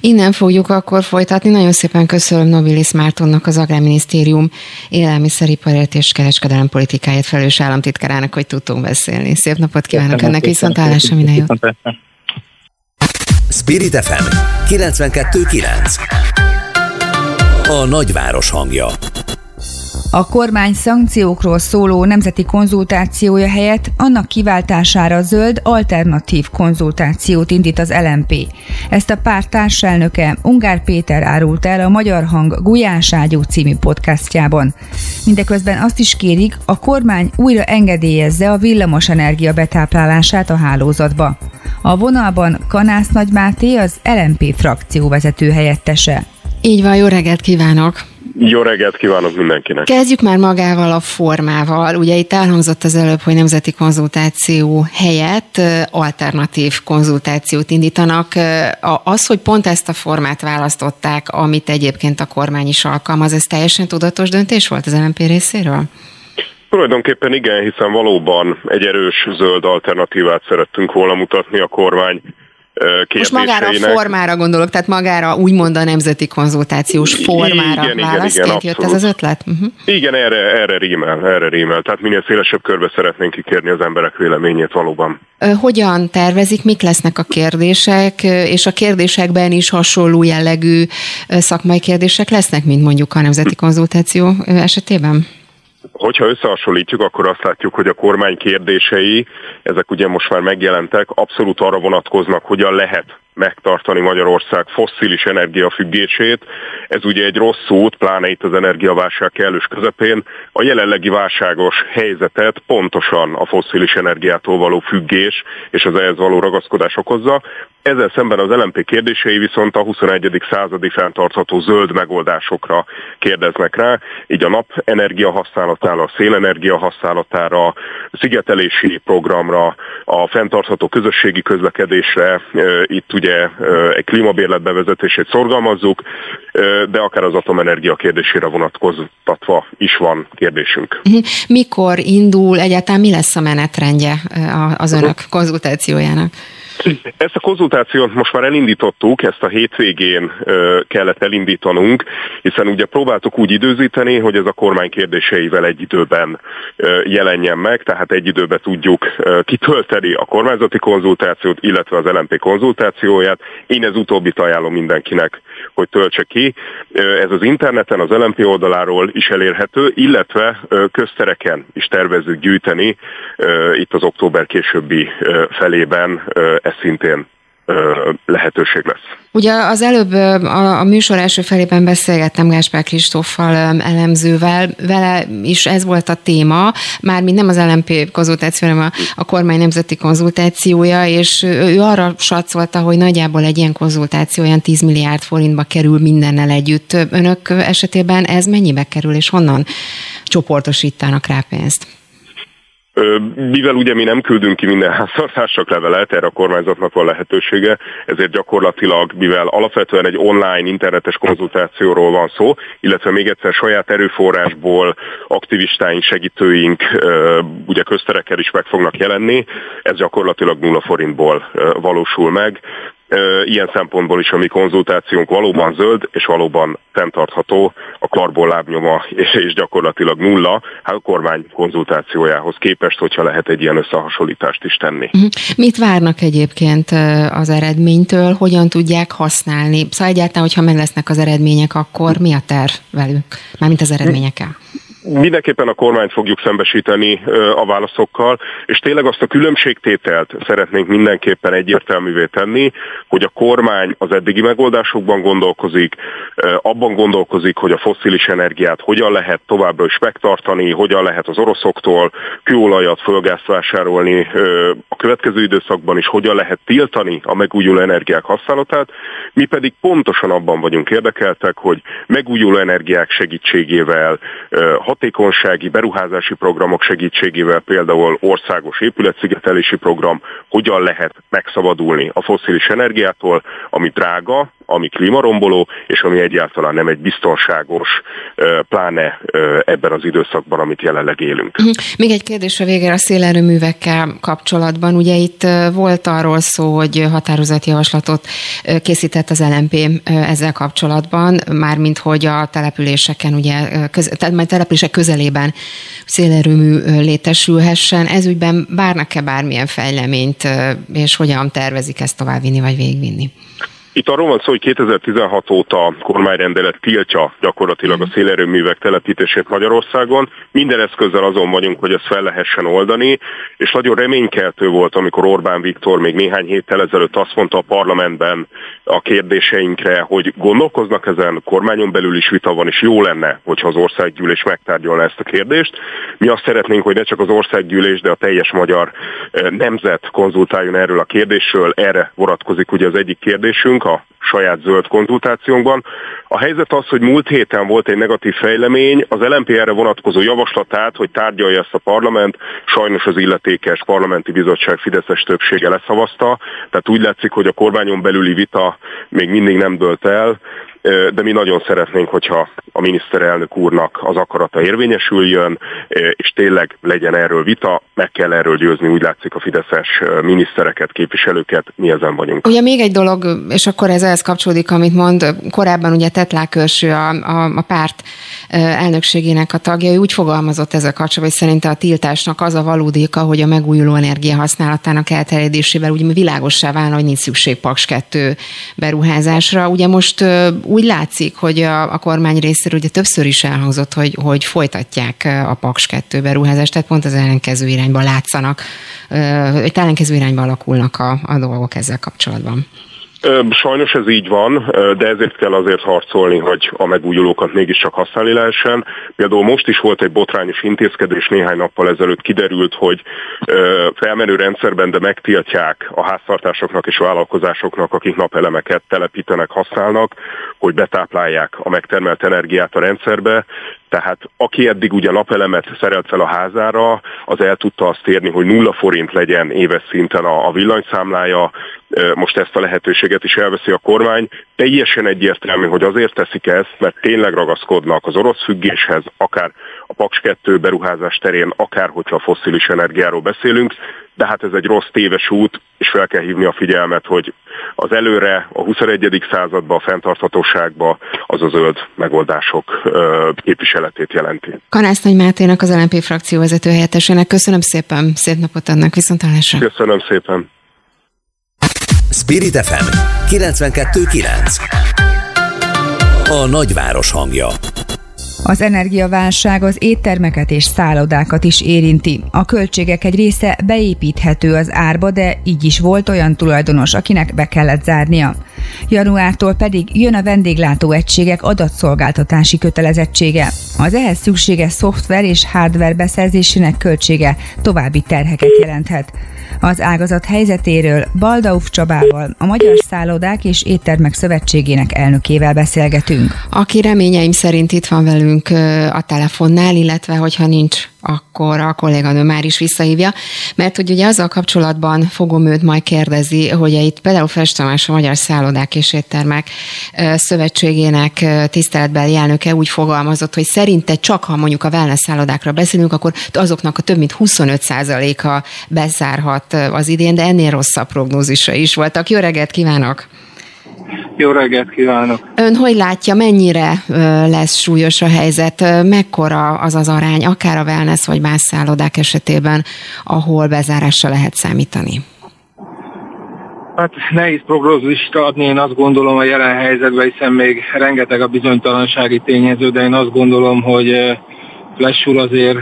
Innen fogjuk akkor folytatni. Nagyon szépen köszönöm Nobilis Mártonnak, az Agrárminisztérium élelmiszeriparért és kereskedelem politikáját felelős államtitkárának, hogy tudtunk beszélni. Szép napot kívánok önnek, viszont állásra minden jót. Spirit FM 92.9 A nagyváros hangja a kormány szankciókról szóló nemzeti konzultációja helyett annak kiváltására zöld alternatív konzultációt indít az LMP. Ezt a párt társelnöke Ungár Péter árult el a Magyar Hang Gulyás Ágyú című podcastjában. Mindeközben azt is kérik, a kormány újra engedélyezze a villamosenergia betáplálását a hálózatba. A vonalban Kanász Nagymáté az LMP frakció vezető helyettese. Így van, jó reggelt kívánok! Jó reggelt kívánok mindenkinek! Kezdjük már magával a formával. Ugye itt elhangzott az előbb, hogy nemzeti konzultáció helyett alternatív konzultációt indítanak. Az, hogy pont ezt a formát választották, amit egyébként a kormány is alkalmaz, ez teljesen tudatos döntés volt az LNP részéről? Tulajdonképpen igen, hiszen valóban egy erős zöld alternatívát szerettünk volna mutatni a kormány most magára a formára gondolok, tehát magára úgymond a nemzeti konzultációs formára igen, választként igen, igen, jött ez az ötlet? Uh-huh. Igen, erre, erre rímel, erre rímel. Tehát minél szélesebb körbe szeretnénk kikérni az emberek véleményét valóban. Hogyan tervezik, mik lesznek a kérdések, és a kérdésekben is hasonló jellegű szakmai kérdések lesznek, mint mondjuk a nemzeti konzultáció esetében? Hogyha összehasonlítjuk, akkor azt látjuk, hogy a kormány kérdései, ezek ugye most már megjelentek, abszolút arra vonatkoznak, hogyan lehet megtartani Magyarország fosszilis energiafüggését. Ez ugye egy rossz út, pláne itt az energiaválság kellős közepén. A jelenlegi válságos helyzetet pontosan a fosszilis energiától való függés és az ehhez való ragaszkodás okozza. Ezzel szemben az LMP kérdései viszont a 21. századi fenntartható zöld megoldásokra kérdeznek rá, így a napenergia használatára, a szélenergia használatára, a szigetelési programra, a fenntartható közösségi közlekedésre, itt ugye egy klímabérlet bevezetését szorgalmazzuk, de akár az atomenergia kérdésére vonatkoztatva is van kérdésünk. Mikor indul, egyáltalán mi lesz a menetrendje az önök konzultációjának? Ezt a konzultációt most már elindítottuk, ezt a hétvégén kellett elindítanunk, hiszen ugye próbáltuk úgy időzíteni, hogy ez a kormány kérdéseivel egy időben jelenjen meg, tehát egy időben tudjuk kitölteni a kormányzati konzultációt, illetve az LMP konzultációját. Én ez utóbbit ajánlom mindenkinek, hogy töltse ki. Ez az interneten, az LMP oldaláról is elérhető, illetve köztereken is tervezzük gyűjteni itt az október későbbi felében ez szintén lehetőség lesz. Ugye az előbb a, a műsor első felében beszélgettem Gáspár Kristóffal elemzővel, vele is ez volt a téma, már mint nem az LMP konzultáció, hanem a, a kormány nemzeti konzultációja, és ő arra satszolta, hogy nagyjából egy ilyen konzultáció olyan 10 milliárd forintba kerül mindennel együtt. Önök esetében ez mennyibe kerül, és honnan csoportosítanak rá pénzt? Mivel ugye mi nem küldünk ki minden háztartások levelet, erre a kormányzatnak van lehetősége, ezért gyakorlatilag, mivel alapvetően egy online internetes konzultációról van szó, illetve még egyszer saját erőforrásból aktivistáink, segítőink ugye közterekkel is meg fognak jelenni, ez gyakorlatilag nulla forintból valósul meg ilyen szempontból is a mi konzultációnk valóban zöld és valóban fenntartható, a karbon lábnyoma és gyakorlatilag nulla, hát a kormány konzultációjához képest, hogyha lehet egy ilyen összehasonlítást is tenni. Mhm. Mit várnak egyébként az eredménytől, hogyan tudják használni? Szóval egyáltalán, hogyha meg lesznek az eredmények, akkor mi a terv velük, mármint az eredményekkel? Mindenképpen a kormányt fogjuk szembesíteni a válaszokkal, és tényleg azt a különbségtételt szeretnénk mindenképpen egyértelművé tenni, hogy a kormány az eddigi megoldásokban gondolkozik, abban gondolkozik, hogy a fosszilis energiát hogyan lehet továbbra is megtartani, hogyan lehet az oroszoktól kőolajat, földgázt vásárolni a következő időszakban is, hogyan lehet tiltani a megújuló energiák használatát, mi pedig pontosan abban vagyunk érdekeltek, hogy megújuló energiák segítségével, hatékonysági beruházási programok segítségével, például országos épületszigetelési program, hogyan lehet megszabadulni a foszilis energiától, ami drága, ami klímaromboló, és ami egyáltalán nem egy biztonságos, pláne ebben az időszakban, amit jelenleg élünk. Mhm. Még egy kérdés a végére a szélerőművekkel kapcsolatban. Ugye itt volt arról szó, hogy határozatjavaslatot készített az LMP ezzel kapcsolatban, mármint hogy a településeken, ugye, köz, tehát települések közelében szélerőmű létesülhessen. Ez ügyben várnak-e bármilyen fejleményt, és hogyan tervezik ezt továbbvinni vagy végigvinni? Itt arról van szó, hogy 2016 óta kormányrendelet tiltja gyakorlatilag a szélerőművek telepítését Magyarországon. Minden eszközzel azon vagyunk, hogy ezt fel lehessen oldani, és nagyon reménykeltő volt, amikor Orbán Viktor még néhány héttel ezelőtt azt mondta a parlamentben a kérdéseinkre, hogy gondolkoznak ezen, kormányon belül is vita van, és jó lenne, hogyha az országgyűlés megtárgyalna ezt a kérdést. Mi azt szeretnénk, hogy ne csak az országgyűlés, de a teljes magyar eh, nemzet konzultáljon erről a kérdésről. Erre vonatkozik ugye az egyik kérdésünk, a saját zöld konzultációnkban. A helyzet az, hogy múlt héten volt egy negatív fejlemény, az LMPR-re vonatkozó javaslatát, hogy tárgyalja ezt a parlament, sajnos az illetékes parlamenti bizottság Fideszes többsége leszavazta, tehát úgy látszik, hogy a kormányon belüli vita még mindig nem dölt el, de mi nagyon szeretnénk, hogyha a miniszterelnök úrnak az akarata érvényesüljön, és tényleg legyen erről vita, meg kell erről győzni, úgy látszik a fideszes minisztereket, képviselőket, mi ezen vagyunk. Ugye még egy dolog, és akkor ez ehhez kapcsolódik, amit mond, korábban ugye Tetlák Őrső, a, a, a párt elnökségének a tagja, úgy fogalmazott ezzel kapcsolatban, hogy szerinte a tiltásnak az a valódéka, hogy a megújuló energia használatának elterjedésével úgy világossá válna, hogy nincs szükség Paks 2 beruházásra. Ugye most úgy látszik, hogy a, a kormány részéről ugye többször is elhangzott, hogy, hogy folytatják a Paks 2 beruházást, tehát pont az ellenkező irányba látszanak, hogy ellenkező irányba alakulnak a, a dolgok ezzel kapcsolatban. Sajnos ez így van, de ezért kell azért harcolni, hogy a megújulókat mégiscsak használni lehessen. Például most is volt egy botrányos intézkedés, néhány nappal ezelőtt kiderült, hogy felmenő rendszerben, de megtiltják a háztartásoknak és vállalkozásoknak, akik napelemeket telepítenek, használnak, hogy betáplálják a megtermelt energiát a rendszerbe, tehát aki eddig ugye napelemet szerelt fel a házára, az el tudta azt érni, hogy nulla forint legyen éves szinten a, a villanyszámlája, most ezt a lehetőséget is elveszi a kormány. Teljesen egyértelmű, hogy azért teszik ezt, mert tényleg ragaszkodnak az orosz függéshez, akár a Paks 2 beruházás terén, akár hogyha a fosszilis energiáról beszélünk, de hát ez egy rossz téves út, és fel kell hívni a figyelmet, hogy az előre, a 21. században, a fenntarthatóságba az a zöld megoldások képviseletét jelenti. Kanász Nagy Máténak, az LNP frakció vezető helyettesének köszönöm szépen, szép napot adnak, viszontalásra. Köszönöm szépen. Spirit FM 92.9 A nagyváros hangja az energiaválság az éttermeket és szállodákat is érinti. A költségek egy része beépíthető az árba, de így is volt olyan tulajdonos, akinek be kellett zárnia. Januártól pedig jön a vendéglátó egységek adatszolgáltatási kötelezettsége. Az ehhez szükséges szoftver és hardware beszerzésének költsége további terheket jelenthet. Az ágazat helyzetéről Baldauf Csabával, a Magyar Szállodák és Éttermek Szövetségének elnökével beszélgetünk. Aki reményeim szerint itt van velünk a telefonnál, illetve hogyha nincs akkor a kolléganő már is visszahívja, mert hogy ugye azzal kapcsolatban fogom őt majd kérdezni, hogy itt például Festamás a Magyar Szállodák és Éttermek Szövetségének tiszteletbeli elnöke úgy fogalmazott, hogy szerinte csak ha mondjuk a wellness szállodákra beszélünk, akkor azoknak a több mint 25%-a bezárhat az idén, de ennél rosszabb prognózisa is voltak. Jó reggelt kívánok! Jó reggelt kívánok! Ön hogy látja, mennyire lesz súlyos a helyzet, mekkora az az arány, akár a wellness vagy más szállodák esetében, ahol bezárásra lehet számítani? Hát nehéz prognózist adni, én azt gondolom a jelen helyzetben, hiszen még rengeteg a bizonytalansági tényező, de én azt gondolom, hogy úr azért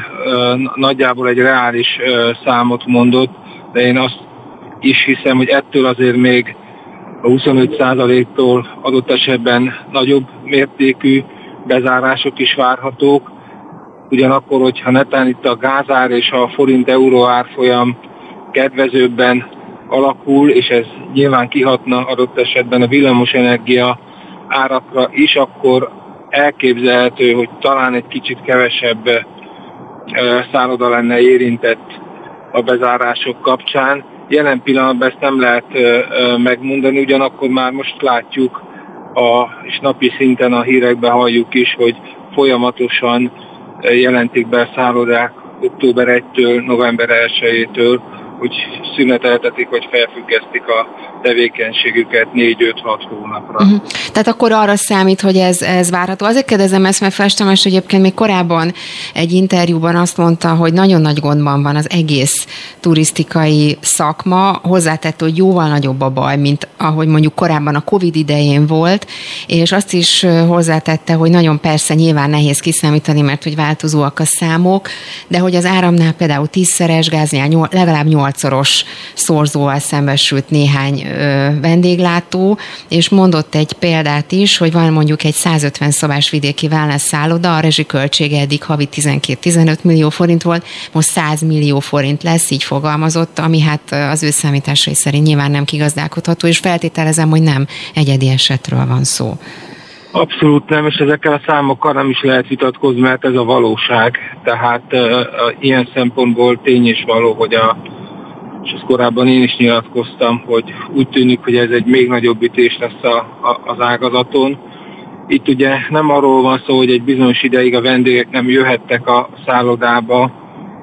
nagyjából egy reális számot mondott, de én azt is hiszem, hogy ettől azért még a 25%-tól adott esetben nagyobb mértékű bezárások is várhatók. Ugyanakkor, hogyha netán itt a gázár és a forint-euró árfolyam kedvezőbben alakul, és ez nyilván kihatna adott esetben a villamosenergia árakra is, akkor elképzelhető, hogy talán egy kicsit kevesebb szálloda lenne érintett a bezárások kapcsán. Jelen pillanatban ezt nem lehet megmondani, ugyanakkor már most látjuk, a, és napi szinten a hírekben halljuk is, hogy folyamatosan jelentik be szállodák október 1-től, november 1-től, hogy szüneteltetik, vagy felfüggesztik a tevékenységüket 4-5-6 hónapra. Uh-huh. Tehát akkor arra számít, hogy ez, ez várható. Azért kérdezem ezt, mert Festemest egyébként még korábban egy interjúban azt mondta, hogy nagyon nagy gondban van az egész turisztikai szakma, hozzátett, hogy jóval nagyobb a baj, mint ahogy mondjuk korábban a Covid idején volt, és azt is hozzátette, hogy nagyon persze nyilván nehéz kiszámítani, mert hogy változóak a számok, de hogy az áramnál például tízszeres, gáznyál legalább nyolcszoros szorzóval szembesült néhány vendéglátó, és mondott egy példát is, hogy van mondjuk egy 150 szobás vidéki wellness szálloda, a rezsiköltsége eddig havi 12-15 millió forint volt, most 100 millió forint lesz, így fogalmazott, ami hát az ő számításai szerint nyilván nem kigazdálkodható, és feltételezem, hogy nem egyedi esetről van szó. Abszolút nem, és ezekkel a számokkal nem is lehet vitatkozni, mert ez a valóság. Tehát uh, ilyen szempontból tény és való, hogy a és ezt korábban én is nyilatkoztam, hogy úgy tűnik, hogy ez egy még nagyobb ütés lesz a, a, az ágazaton. Itt ugye nem arról van szó, hogy egy bizonyos ideig a vendégek nem jöhettek a szállodába,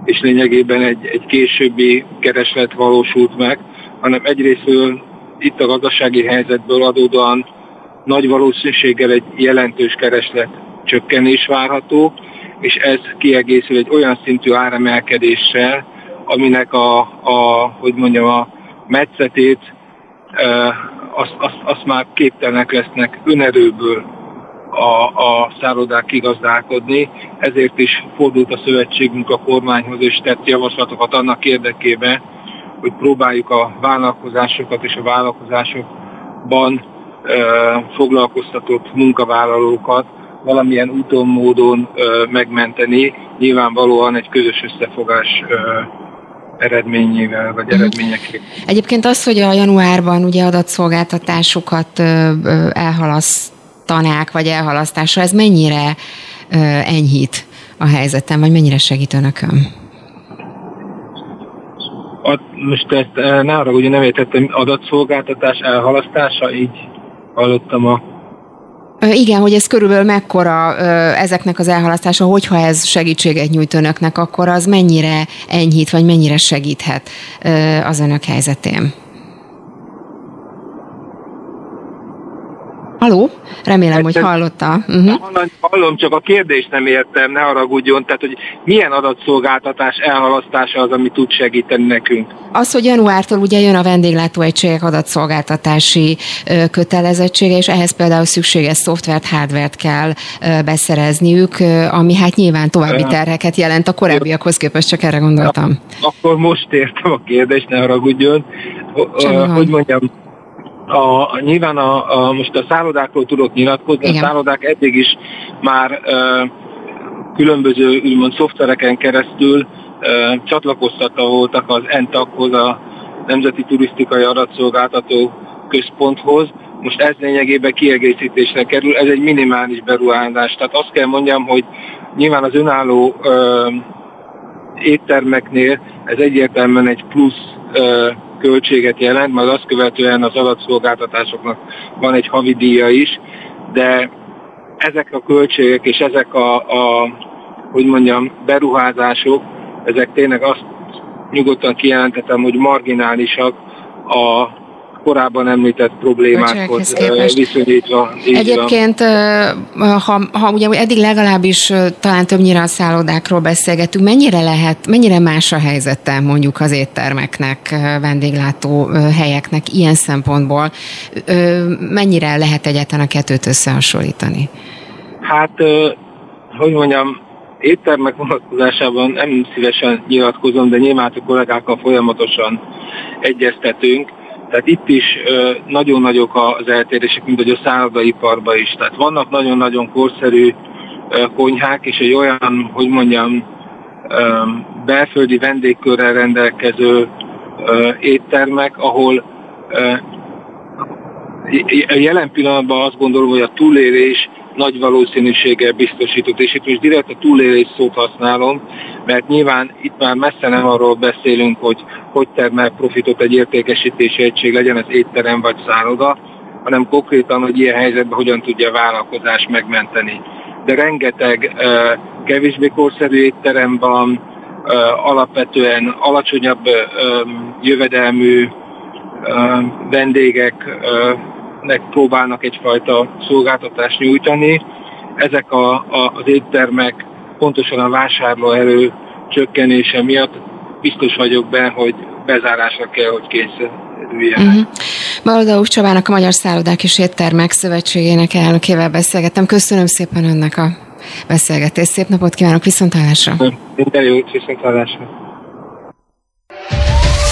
és lényegében egy, egy későbbi kereslet valósult meg, hanem egyrésztől itt a gazdasági helyzetből adódóan nagy valószínűséggel egy jelentős kereslet csökkenés várható, és ez kiegészül egy olyan szintű áremelkedéssel, aminek a, a hogy mondjam, a metszetét, azt, azt, azt már képtelenek lesznek önerőből a, a szállodák kigazdálkodni, ezért is fordult a szövetségünk a kormányhoz, és tett javaslatokat annak érdekében, hogy próbáljuk a vállalkozásokat és a vállalkozásokban e, foglalkoztatott munkavállalókat valamilyen úton, módon e, megmenteni, nyilvánvalóan egy közös összefogás e, eredményével, vagy mhm. eredményeképp. Egyébként az, hogy a januárban ugye adatszolgáltatásokat elhalasztanák, vagy elhalasztása, ez mennyire enyhít a helyzetem, vagy mennyire segít önökön? A, most ezt ne arra, ugye nem értettem, adatszolgáltatás elhalasztása, így hallottam a igen, hogy ez körülbelül mekkora ezeknek az elhalasztása, hogyha ez segítséget nyújt önöknek, akkor az mennyire enyhít, vagy mennyire segíthet az önök helyzetén? Aló? Remélem, hogy hallotta. Uh-huh. Hallom, csak a kérdést nem értem, ne haragudjon. Tehát, hogy milyen adatszolgáltatás elhalasztása az, ami tud segíteni nekünk? Az, hogy januártól ugye jön a vendéglátóegységek adatszolgáltatási kötelezettsége, és ehhez például szükséges szoftvert, hardvert kell beszerezniük, ami hát nyilván további terheket jelent a korábbiakhoz képest, csak erre gondoltam. Akkor most értem a kérdést, ne haragudjon. Hogy mondjam, a, nyilván a, a, most a szállodákról tudok nyilatkozni, Igen. a szállodák eddig is már ö, különböző úgymond szoftvereken keresztül ö, csatlakoztatva voltak az ENTAK-hoz, a Nemzeti Turisztikai Adatszolgáltató Központhoz. Most ez lényegében kiegészítésre kerül, ez egy minimális beruházás. Tehát azt kell mondjam, hogy nyilván az önálló ö, éttermeknél ez egyértelműen egy plusz ö, költséget jelent, majd azt követően az adatszolgáltatásoknak van egy havidíja is, de ezek a költségek és ezek a, a hogy mondjam, beruházások, ezek tényleg azt nyugodtan kijelentetem, hogy marginálisak a korábban említett problémákhoz viszonyítva. Egyébként, ha, ha ugye eddig legalábbis talán többnyire a szállodákról beszélgetünk, mennyire lehet, mennyire más a helyzete mondjuk az éttermeknek, vendéglátó helyeknek ilyen szempontból? Mennyire lehet egyáltalán a kettőt összehasonlítani? Hát, hogy mondjam, éttermek vonatkozásában nem szívesen nyilatkozom, de nyilván a kollégákkal folyamatosan egyeztetünk. Tehát itt is nagyon nagyok az eltérések, mint hogy a szállodaiparban is. Tehát vannak nagyon-nagyon korszerű konyhák, és egy olyan, hogy mondjam, belföldi vendégkörrel rendelkező éttermek, ahol jelen pillanatban azt gondolom, hogy a túlélés nagy valószínűséggel biztosított, és itt most direkt a túlélés szót használom, mert nyilván itt már messze nem arról beszélünk, hogy hogy termel profitot egy értékesítési egység, legyen ez étterem vagy szálloda, hanem konkrétan, hogy ilyen helyzetben hogyan tudja a vállalkozás megmenteni. De rengeteg kevésbé korszerű étterem van, alapvetően alacsonyabb jövedelmű vendégek nek próbálnak egyfajta szolgáltatást nyújtani. Ezek a, a, az éttermek pontosan a vásárlóerő csökkenése miatt biztos vagyok benne, hogy bezárásra kell, hogy kényszerüljenek. Uh-huh. Csabának a Magyar Szállodák és Éttermek Szövetségének elnökével beszélgettem. Köszönöm szépen önnek a beszélgetést. Szép napot kívánok, viszontlátásra! Minden jót, viszontlátásra!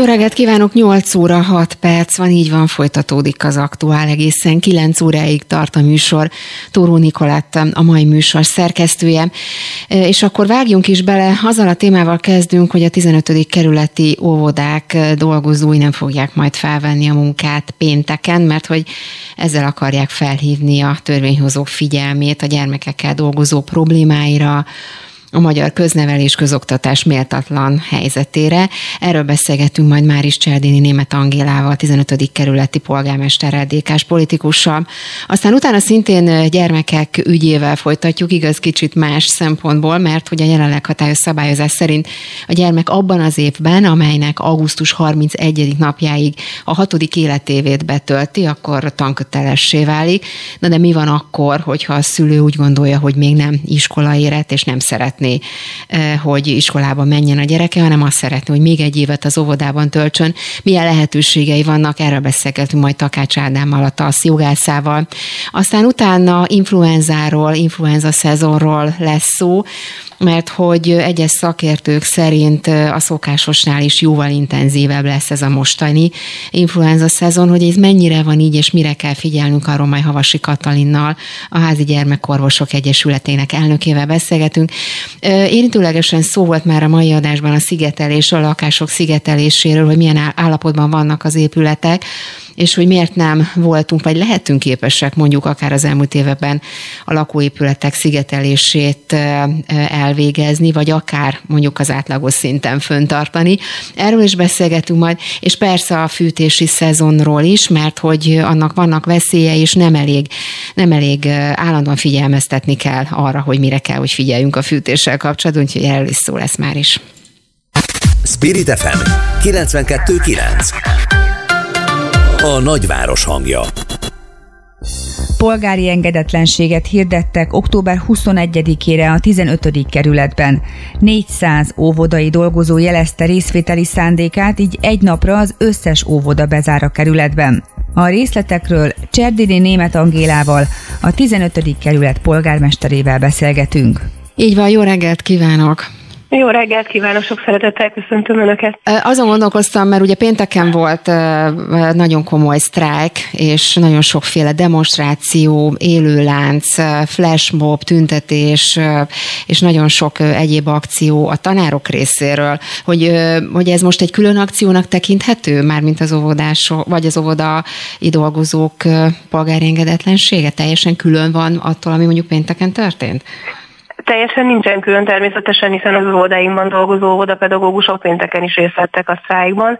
Jó reggelt kívánok, 8 óra 6 perc van, így van, folytatódik az aktuál egészen 9 óráig tart a műsor. Tóró Nikolett a mai műsor szerkesztője. És akkor vágjunk is bele, azzal a témával kezdünk, hogy a 15. kerületi óvodák dolgozói nem fogják majd felvenni a munkát pénteken, mert hogy ezzel akarják felhívni a törvényhozók figyelmét a gyermekekkel dolgozó problémáira, a magyar köznevelés közoktatás méltatlan helyzetére. Erről beszélgetünk majd már is Cseldini német Angélával, 15. kerületi polgármester DK-s politikussal. Aztán utána szintén gyermekek ügyével folytatjuk, igaz kicsit más szempontból, mert hogy a jelenleg hatályos szabályozás szerint a gyermek abban az évben, amelynek augusztus 31. napjáig a hatodik életévét betölti, akkor tankötelessé válik. Na de mi van akkor, hogyha a szülő úgy gondolja, hogy még nem iskola érett és nem szeret szeretné, eh, hogy iskolába menjen a gyereke, hanem azt szeretné, hogy még egy évet az óvodában töltsön. Milyen lehetőségei vannak, erről beszélgetünk majd Takács Ádámmal, a TASZ jogászával. Aztán utána influenzáról, influenza szezonról lesz szó, mert hogy egyes szakértők szerint a szokásosnál is jóval intenzívebb lesz ez a mostani influenza szezon, hogy ez mennyire van így, és mire kell figyelnünk, arról majd Havasi Katalinnal, a Házi Gyermekorvosok Egyesületének elnökével beszélgetünk. Érintőlegesen szó volt már a mai adásban a szigetelésről, a lakások szigeteléséről, hogy milyen állapotban vannak az épületek, és hogy miért nem voltunk, vagy lehetünk képesek mondjuk akár az elmúlt években a lakóépületek szigetelését elvégezni, vagy akár mondjuk az átlagos szinten föntartani. Erről is beszélgetünk majd, és persze a fűtési szezonról is, mert hogy annak vannak veszélye, és nem elég, nem elég állandóan figyelmeztetni kell arra, hogy mire kell, hogy figyeljünk a fűtéssel kapcsolatban, úgyhogy erről is szó lesz már is. Spirit FM 92.9 a nagyváros hangja. Polgári engedetlenséget hirdettek október 21-ére a 15. kerületben. 400 óvodai dolgozó jelezte részvételi szándékát, így egy napra az összes óvoda bezár a kerületben. A részletekről Cserdini Német Angélával, a 15. kerület polgármesterével beszélgetünk. Így van, jó reggelt kívánok! Jó reggelt kívánok, sok szeretettel köszöntöm Önöket. Azon gondolkoztam, mert ugye pénteken volt nagyon komoly sztrájk, és nagyon sokféle demonstráció, élőlánc, flashmob, tüntetés, és nagyon sok egyéb akció a tanárok részéről, hogy, hogy ez most egy külön akciónak tekinthető, mármint az óvodások, vagy az óvodai dolgozók polgári engedetlensége teljesen külön van attól, ami mondjuk pénteken történt? Teljesen nincsen külön természetesen, hiszen az óvodáinkban dolgozó óvodapedagógusok pénteken is részt vettek a sztrájkban.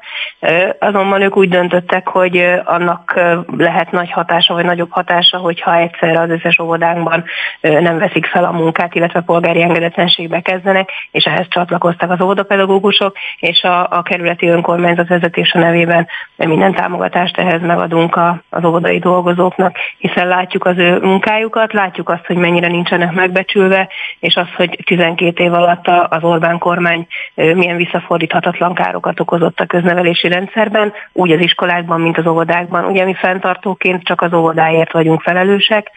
Azonban ők úgy döntöttek, hogy annak lehet nagy hatása, vagy nagyobb hatása, hogyha egyszerre az összes óvodánkban nem veszik fel a munkát, illetve polgári engedetlenségbe kezdenek, és ehhez csatlakoztak az óvodapedagógusok, és a, a kerületi önkormányzat vezetése nevében minden támogatást ehhez megadunk a, az óvodai dolgozóknak, hiszen látjuk az ő munkájukat, látjuk azt, hogy mennyire nincsenek megbecsülve, és az, hogy 12 év alatt az Orbán kormány milyen visszafordíthatatlan károkat okozott a köznevelési rendszerben, úgy az iskolákban, mint az óvodákban. Ugye mi fenntartóként csak az óvodáért vagyunk felelősek,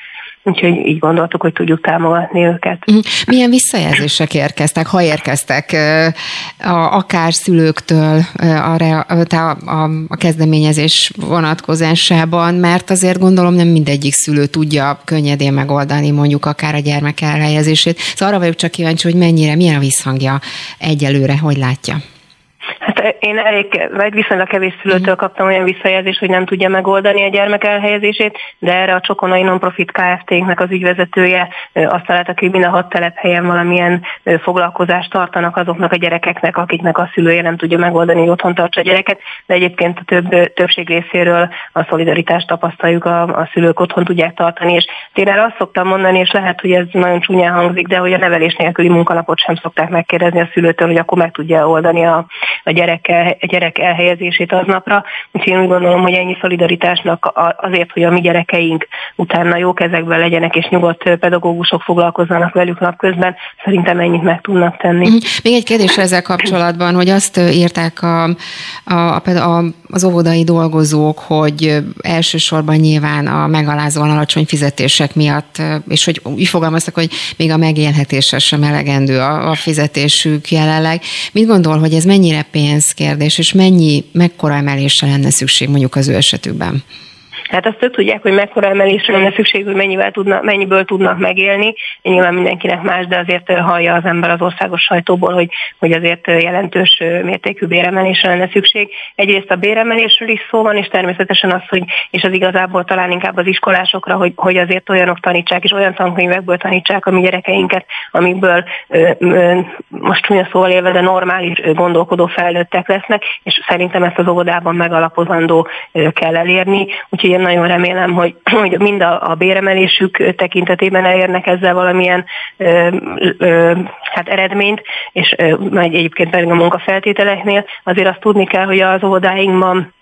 Úgyhogy így gondoltuk, hogy tudjuk támogatni őket. Mhm. Milyen visszajelzések érkeztek, ha érkeztek, akár szülőktől a, a, a kezdeményezés vonatkozásában, mert azért gondolom nem mindegyik szülő tudja könnyedén megoldani mondjuk akár a gyermek elhelyezését. Szóval arra vagyok csak kíváncsi, hogy mennyire, milyen a visszhangja egyelőre, hogy látja. Én elég, vagy viszonylag kevés szülőtől kaptam olyan visszajelzést, hogy nem tudja megoldani a gyermek elhelyezését, de erre a Csokonai Nonprofit Kft-nek az ügyvezetője azt találta ki, hogy minden hat telephelyen valamilyen foglalkozást tartanak azoknak a gyerekeknek, akiknek a szülője nem tudja megoldani, hogy otthon tartsa a gyereket, de egyébként a több, többség részéről a szolidaritást tapasztaljuk, a, a szülők otthon tudják tartani, és én erre azt szoktam mondani, és lehet, hogy ez nagyon csúnyán hangzik, de hogy a nevelés nélküli munkanapot sem szokták megkérdezni a szülőtől, hogy akkor meg tudja oldani a, a gyerek, el, a gyerek elhelyezését aznapra. Úgyhogy én úgy gondolom, hogy ennyi szolidaritásnak azért, hogy a mi gyerekeink utána jó kezekben legyenek, és nyugodt pedagógusok foglalkozzanak velük napközben, szerintem ennyit meg tudnak tenni. Mhm. Még egy kérdés ezzel kapcsolatban, hogy azt írták a, a, a, az óvodai dolgozók, hogy elsősorban nyilván a megalázóan alacsony fizetések miatt, és hogy úgy fogalmaztak, hogy még a megélhetésre sem elegendő a, a fizetésük jelenleg. Mit gondol, hogy ez mennyire pénzkérdés, és mennyi, mekkora emelésre lenne szükség mondjuk az ő esetükben? Tehát azt tudják, hogy mekkora emelésre lenne szükség, hogy mennyivel tudna, mennyiből tudnak megélni. Nyilván mindenkinek más, de azért hallja az ember az országos sajtóból, hogy, hogy azért jelentős mértékű béremelésre lenne szükség. Egyrészt a béremelésről is szó van, és természetesen az, hogy, és az igazából talán inkább az iskolásokra, hogy, hogy azért olyanok tanítsák, és olyan tankönyvekből tanítsák a mi gyerekeinket, amikből ö, ö, most olyan szóval élve, de normális gondolkodó felnőttek lesznek, és szerintem ezt az óvodában megalapozandó kell elérni. Úgyhogy én nagyon remélem, hogy, hogy mind a, a béremelésük tekintetében elérnek ezzel valamilyen ö, ö, hát eredményt, és ö, egyébként pedig a munkafeltételeknél. Azért azt tudni kell, hogy az óvodáinkban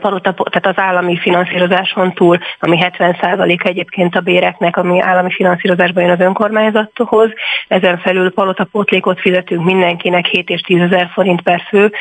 palota, tehát az állami finanszírozáson túl, ami 70% egyébként a béreknek, ami állami finanszírozásban jön az önkormányzathoz, ezen felül palotapótlékot fizetünk mindenkinek 7 és 10 ezer forint per fő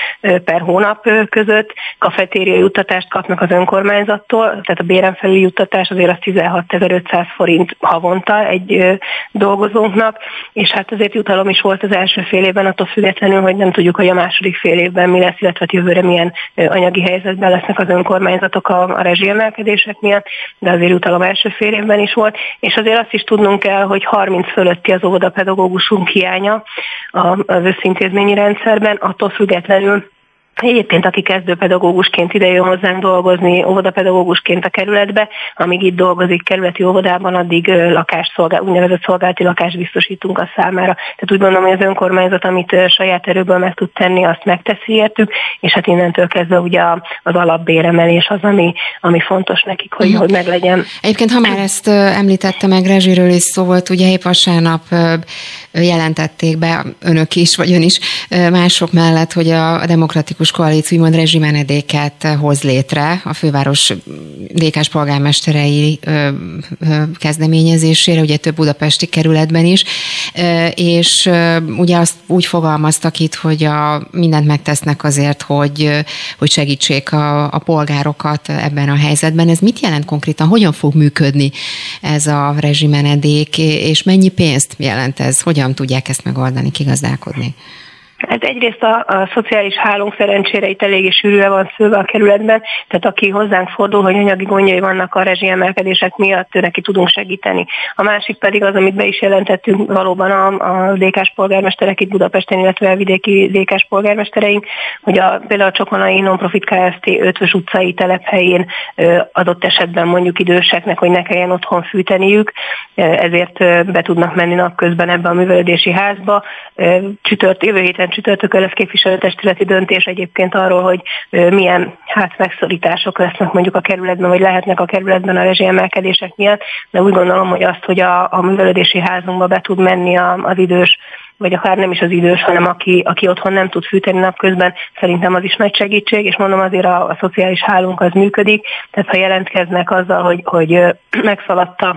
per hónap között, kafetéria juttatást kapnak az önkormányzattól, tehát a béren felül juttatás azért az 16.500 forint havonta egy dolgozónknak, és hát azért jutalom is volt az első fél évben, attól függetlenül, hogy nem tudjuk, hogy a második fél évben mi lesz, illetve jövőre milyen anyagi helyzetben lesz lesznek az önkormányzatok a, a rezsiemelkedések miatt, de azért jutalom első fél évben is volt, és azért azt is tudnunk kell, hogy 30 fölötti az óvodapedagógusunk hiánya az összintézményi rendszerben, attól függetlenül Egyébként, aki kezdőpedagógusként ide jön hozzánk dolgozni, óvodapedagógusként a kerületbe, amíg itt dolgozik kerületi óvodában, addig lakásszolgál, úgynevezett szolgálati lakást biztosítunk a számára. Tehát úgy gondolom, hogy az önkormányzat, amit saját erőből meg tud tenni, azt megteszi értük, és hát innentől kezdve ugye az alapbéremelés az, ami, ami fontos nekik, hogy, hogy meglegyen. Egyébként, ha már ezt említette meg, rezsiről is szó volt, ugye épp vasárnap jelentették be önök is, vagy ön is mások mellett, hogy a demokratikus koalíció úgymond rezsimenedéket hoz létre a főváros dékás polgármesterei kezdeményezésére, ugye több budapesti kerületben is, és ugye azt úgy fogalmaztak itt, hogy a, mindent megtesznek azért, hogy, hogy segítsék a, a polgárokat ebben a helyzetben. Ez mit jelent konkrétan? Hogyan fog működni ez a rezsimenedék, és mennyi pénzt jelent ez? Hogyan hogyan tudják ezt megoldani, kigazdálkodni? Hát egyrészt a, a szociális hálónk szerencsére itt eléggé sűrűre van szülve a kerületben, tehát aki hozzánk fordul, hogy anyagi gondjai vannak a rezsiemelkedések miatt, ő neki tudunk segíteni. A másik pedig az, amit be is jelentettünk valóban a, a DK-s polgármesterek itt Budapesten, illetve a vidéki DK-s polgármestereink, hogy a, például a Csokonai Nonprofit Kft. 5 utcai telephelyén adott esetben mondjuk időseknek, hogy ne kelljen otthon fűteniük, ezért be tudnak menni napközben ebbe a művelődési házba. Csütört, jövő héten csütörtökön lesz képviselőtestületi döntés egyébként arról, hogy milyen hát megszorítások lesznek mondjuk a kerületben, vagy lehetnek a kerületben a rezsiemelkedések miatt, de úgy gondolom, hogy azt, hogy a, a művelődési házunkba be tud menni a, az idős vagy akár nem is az idős, hanem aki, aki otthon nem tud fűteni napközben, szerintem az is nagy segítség, és mondom azért a, a szociális hálunk az működik, tehát ha jelentkeznek azzal, hogy, hogy megszaladta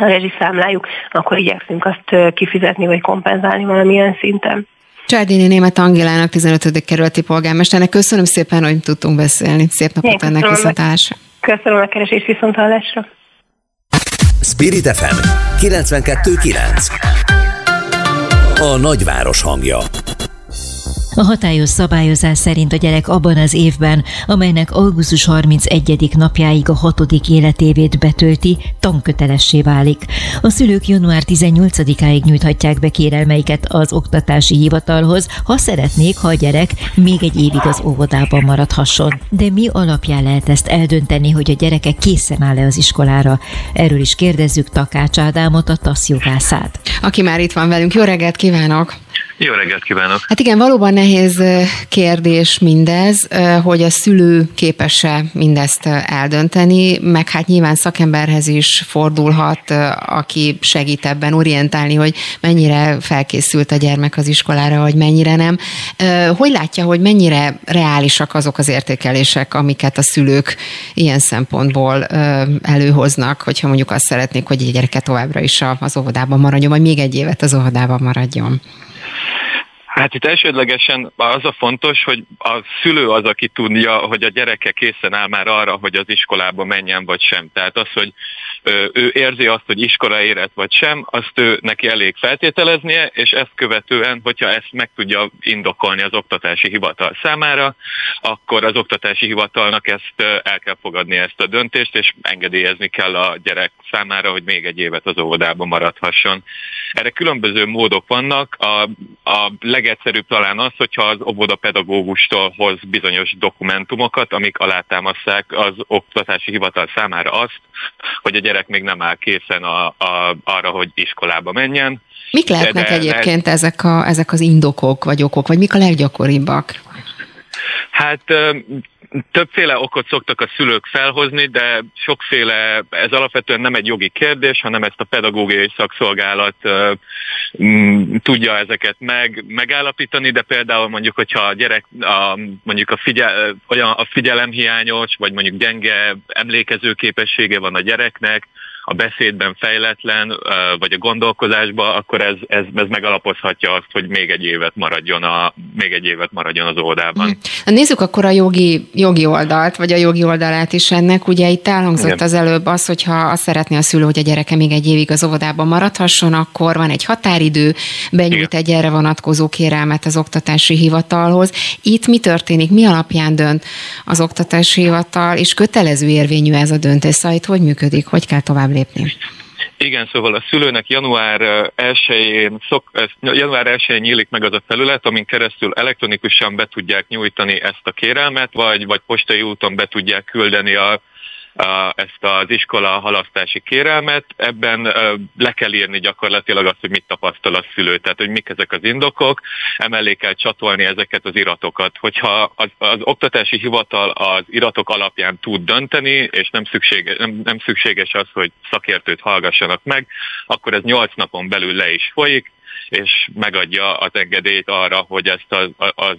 a rezsiszámlájuk, akkor igyekszünk azt kifizetni vagy kompenzálni valamilyen szinten. Csárdini Német Angélának, 15. kerületi polgármesternek köszönöm szépen, hogy tudtunk beszélni. Szép napot Én ennek viszontlátásra. Köszönöm a keresés viszontlátásra. Spirit FM 92.9 A nagyváros hangja a hatályos szabályozás szerint a gyerek abban az évben, amelynek augusztus 31. napjáig a hatodik életévét betölti, tankötelessé válik. A szülők január 18-áig nyújthatják be kérelmeiket az oktatási hivatalhoz, ha szeretnék, ha a gyerek még egy évig az óvodában maradhasson. De mi alapján lehet ezt eldönteni, hogy a gyereke készen áll-e az iskolára? Erről is kérdezzük Takács Ádámot, a TASZ jogászát. Aki már itt van velünk. Jó reggelt kívánok! Jó reggelt kívánok! Hát igen, valóban nehéz kérdés mindez, hogy a szülő képes-e mindezt eldönteni, meg hát nyilván szakemberhez is fordulhat, aki segít ebben orientálni, hogy mennyire felkészült a gyermek az iskolára, vagy mennyire nem. Hogy látja, hogy mennyire reálisak azok az értékelések, amiket a szülők ilyen szempontból előhoznak, hogyha mondjuk azt szeretnék, hogy egy gyereke továbbra is az óvodában maradjon, vagy még egy évet az óvodában maradjon? Hát itt elsődlegesen az a fontos, hogy a szülő az, aki tudja, hogy a gyereke készen áll már arra, hogy az iskolába menjen vagy sem. Tehát az, hogy ő érzi azt, hogy iskola érett vagy sem, azt ő neki elég feltételeznie, és ezt követően, hogyha ezt meg tudja indokolni az oktatási hivatal számára, akkor az oktatási hivatalnak ezt el kell fogadni ezt a döntést, és engedélyezni kell a gyerek számára, hogy még egy évet az óvodában maradhasson. Erre különböző módok vannak. A, a legegyszerűbb talán az, hogyha az óvodapedagógustól hoz bizonyos dokumentumokat, amik alátámasztják az oktatási hivatal számára azt, hogy a gyerek még nem áll készen a, a, arra, hogy iskolába menjen. Mik lehetnek de, egyébként de, ezek, a, ezek az indokok vagy okok, vagy mik a leggyakoribbak? Hát többféle okot szoktak a szülők felhozni, de sokféle, ez alapvetően nem egy jogi kérdés, hanem ezt a pedagógiai szakszolgálat uh, tudja ezeket meg, megállapítani, de például mondjuk, hogyha a gyerek a, mondjuk a, figyel, olyan a figyelemhiányos, vagy mondjuk gyenge emlékező képessége van a gyereknek, a beszédben fejletlen, vagy a gondolkozásban, akkor ez, ez, ez megalapozhatja azt, hogy még egy évet maradjon, a, még egy évet maradjon az oldalban. Hmm. Nézzük akkor a jogi, jogi oldalt, vagy a jogi oldalát is ennek. Ugye itt elhangzott Igen. az előbb az, hogyha azt szeretné a szülő, hogy a gyereke még egy évig az óvodában maradhasson, akkor van egy határidő, benyújt egy erre vonatkozó kérelmet az oktatási hivatalhoz. Itt mi történik? Mi alapján dönt az oktatási hivatal, és kötelező érvényű ez a döntés? Szóval itt hogy működik? Hogy kell tovább lépni? Igen, szóval a szülőnek január 1-én, szok, január 1-én nyílik meg az a felület, amin keresztül elektronikusan be tudják nyújtani ezt a kérelmet, vagy, vagy postai úton be tudják küldeni a ezt az iskola halasztási kérelmet, ebben le kell írni gyakorlatilag azt, hogy mit tapasztal a szülő, tehát hogy mik ezek az indokok, emellé kell csatolni ezeket az iratokat. Hogyha az, az oktatási hivatal az iratok alapján tud dönteni, és nem, szükséges, nem, nem szükséges az, hogy szakértőt hallgassanak meg, akkor ez 8 napon belül le is folyik, és megadja az engedélyt arra, hogy ezt az, az,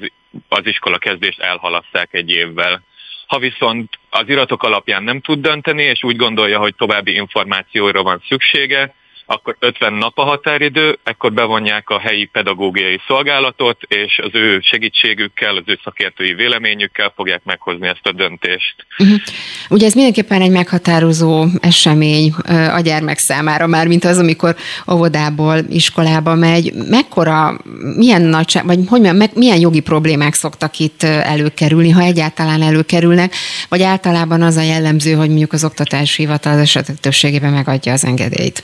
az iskola kezdést elhalaszták egy évvel. Ha viszont az iratok alapján nem tud dönteni, és úgy gondolja, hogy további információra van szüksége, akkor 50 nap a határidő, ekkor bevonják a helyi pedagógiai szolgálatot, és az ő segítségükkel, az ő szakértői véleményükkel fogják meghozni ezt a döntést. Uh-huh. Ugye ez mindenképpen egy meghatározó esemény a gyermek számára, már mint az, amikor óvodából iskolába megy. Mekkora, milyen nagy, vagy hogy milyen, milyen jogi problémák szoktak itt előkerülni, ha egyáltalán előkerülnek, vagy általában az a jellemző, hogy mondjuk az oktatási hivatal az esetek többségében megadja az engedélyt?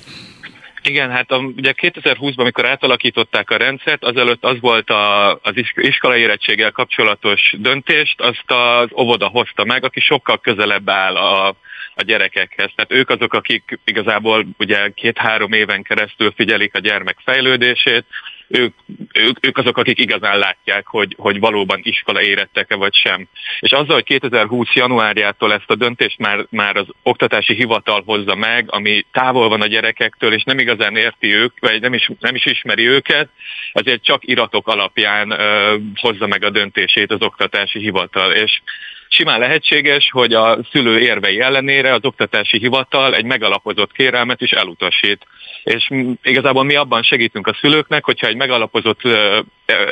Igen, hát a, ugye 2020-ban, amikor átalakították a rendszert, azelőtt az volt a, az iskolai érettséggel kapcsolatos döntést, azt az óvoda hozta meg, aki sokkal közelebb áll a, a gyerekekhez. Tehát ők azok, akik igazából ugye két-három éven keresztül figyelik a gyermek fejlődését, ők, ők, ők azok, akik igazán látják, hogy, hogy valóban iskola érettek-e vagy sem. És azzal, hogy 2020. januárjától ezt a döntést már, már az oktatási hivatal hozza meg, ami távol van a gyerekektől, és nem igazán érti ők, vagy nem is, nem is ismeri őket, azért csak iratok alapján ö, hozza meg a döntését az oktatási hivatal. És simán lehetséges, hogy a szülő érvei ellenére az oktatási hivatal egy megalapozott kérelmet is elutasít. És igazából mi abban segítünk a szülőknek, hogyha egy megalapozott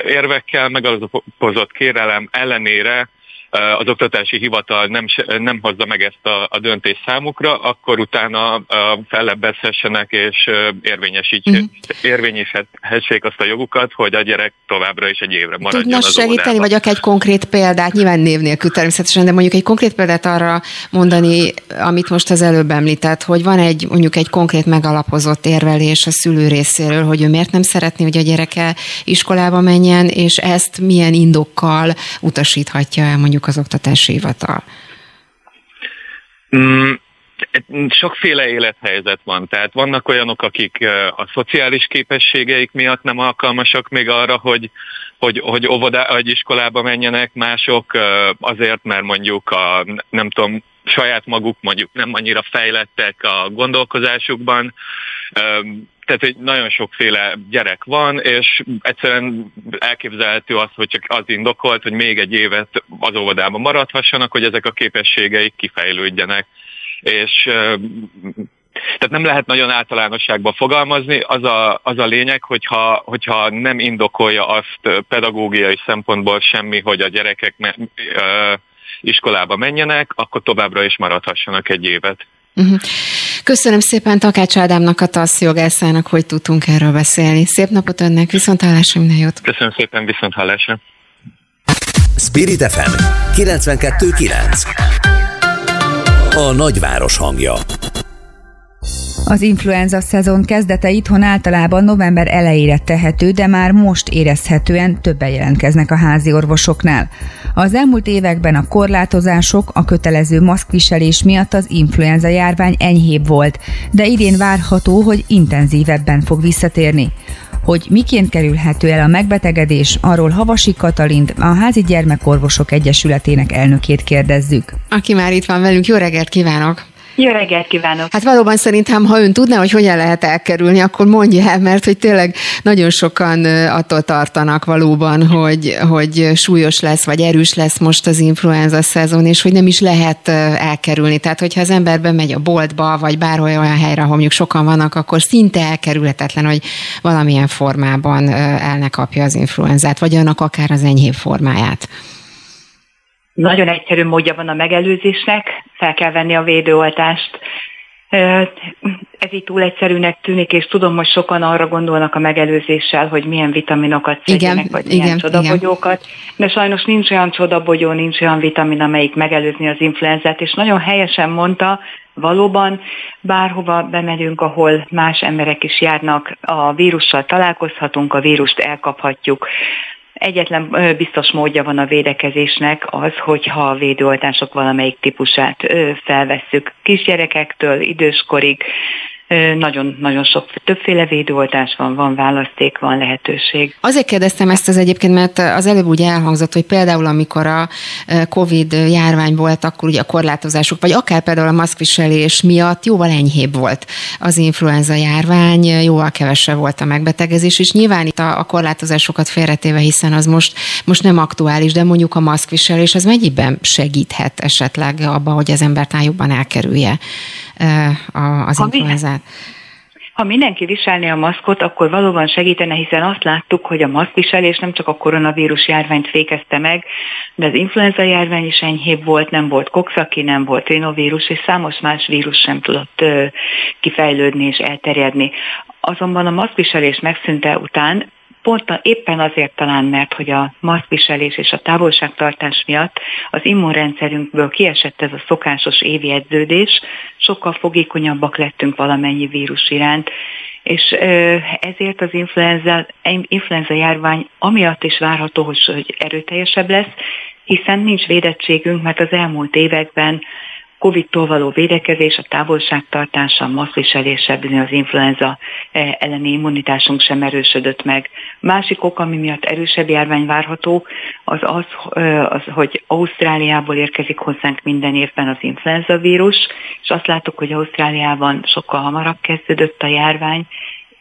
érvekkel, megalapozott kérelem ellenére az oktatási hivatal nem, nem hozza meg ezt a, a döntést számukra, akkor utána fellebbezhessenek és érvényesítsék, uh-huh. érvényesíthessék azt a jogukat, hogy a gyerek továbbra is egy évre maradjon Tudna az segíteni, óvodában. vagy akár egy konkrét példát, nyilván név nélkül természetesen, de mondjuk egy konkrét példát arra mondani, amit most az előbb említett, hogy van egy mondjuk egy konkrét megalapozott érvelés a szülő részéről, hogy ő miért nem szeretné, hogy a gyereke iskolába menjen, és ezt milyen indokkal utasíthatja el mondjuk az oktatási hivatal? Mm, sokféle élethelyzet van, tehát vannak olyanok, akik a szociális képességeik miatt nem alkalmasak még arra, hogy, hogy, hogy, óvodá, hogy iskolába menjenek, mások azért, mert mondjuk a, nem tudom, saját maguk mondjuk nem annyira fejlettek a gondolkozásukban, tehát hogy nagyon sokféle gyerek van, és egyszerűen elképzelhető az, hogy csak az indokolt, hogy még egy évet az óvodában maradhassanak, hogy ezek a képességeik kifejlődjenek. És tehát nem lehet nagyon általánosságban fogalmazni, az a, az a lényeg, hogyha, hogyha nem indokolja azt pedagógiai szempontból semmi, hogy a gyerekek me, ö, iskolába menjenek, akkor továbbra is maradhassanak egy évet. Uh-huh. Köszönöm szépen Takács Ádámnak, a TASZ jogászának, hogy tudtunk erről beszélni. Szép napot önnek, viszont hallásra, minden jót. Köszönöm szépen, viszont hallásra. Spirit FM 92.9 A nagyváros hangja az influenza szezon kezdete itthon általában november elejére tehető, de már most érezhetően többen jelentkeznek a házi orvosoknál. Az elmúlt években a korlátozások, a kötelező maszkviselés miatt az influenza járvány enyhébb volt, de idén várható, hogy intenzívebben fog visszatérni. Hogy miként kerülhető el a megbetegedés, arról Havasi Katalint, a Házi Gyermekorvosok Egyesületének elnökét kérdezzük. Aki már itt van velünk, jó reggelt kívánok! Jó reggelt kívánok! Hát valóban szerintem, ha ön tudná, hogy hogyan lehet elkerülni, akkor mondja el, mert hogy tényleg nagyon sokan attól tartanak valóban, hogy, hogy súlyos lesz, vagy erős lesz most az influenza szezon, és hogy nem is lehet elkerülni. Tehát, hogyha az ember bemegy a boltba, vagy bárhol olyan helyre, ahol mondjuk sokan vannak, akkor szinte elkerülhetetlen, hogy valamilyen formában el ne kapja az influenzát, vagy annak akár az enyhébb formáját. Nagyon egyszerű módja van a megelőzésnek, fel kell venni a védőoltást. Ez így túl egyszerűnek tűnik, és tudom, hogy sokan arra gondolnak a megelőzéssel, hogy milyen vitaminokat szedjenek, vagy igen, milyen csodabogyókat, de sajnos nincs olyan csodabogyó, nincs olyan vitamin, amelyik megelőzni az influenzát, és nagyon helyesen mondta, valóban bárhova bemegyünk, ahol más emberek is járnak, a vírussal találkozhatunk, a vírust elkaphatjuk. Egyetlen biztos módja van a védekezésnek az, hogyha a védőoltások valamelyik típusát felvesszük kisgyerekektől időskorig, nagyon-nagyon sok többféle védőoltás van, van választék, van lehetőség. Azért kérdeztem ezt az egyébként, mert az előbb úgy elhangzott, hogy például amikor a Covid járvány volt, akkor ugye a korlátozások, vagy akár például a maszkviselés miatt jóval enyhébb volt az influenza járvány, jóval kevesebb volt a megbetegezés, és nyilván itt a, a korlátozásokat félretéve, hiszen az most, most nem aktuális, de mondjuk a maszkviselés az mennyiben segíthet esetleg abba, hogy az embert jobban elkerülje az influenzát? Ha mindenki viselné a maszkot, akkor valóban segítene, hiszen azt láttuk, hogy a maszkviselés nem csak a koronavírus járványt fékezte meg, de az influenza járvány is enyhébb volt, nem volt kokszaki, nem volt rinovírus, és számos más vírus sem tudott kifejlődni és elterjedni. Azonban a maszkviselés megszűnte után Pont éppen azért talán, mert hogy a maszkviselés és a távolságtartás miatt az immunrendszerünkből kiesett ez a szokásos évi edződés, sokkal fogékonyabbak lettünk valamennyi vírus iránt, és ezért az influenza, influenza járvány amiatt is várható, hogy erőteljesebb lesz, hiszen nincs védettségünk, mert az elmúlt években Covid-tól való védekezés, a távolságtartás, a maszkviselése, az influenza eh, elleni immunitásunk sem erősödött meg. Másik ok, ami miatt erősebb járvány várható, az az, eh, az, hogy Ausztráliából érkezik hozzánk minden évben az influenza vírus, és azt láttuk, hogy Ausztráliában sokkal hamarabb kezdődött a járvány,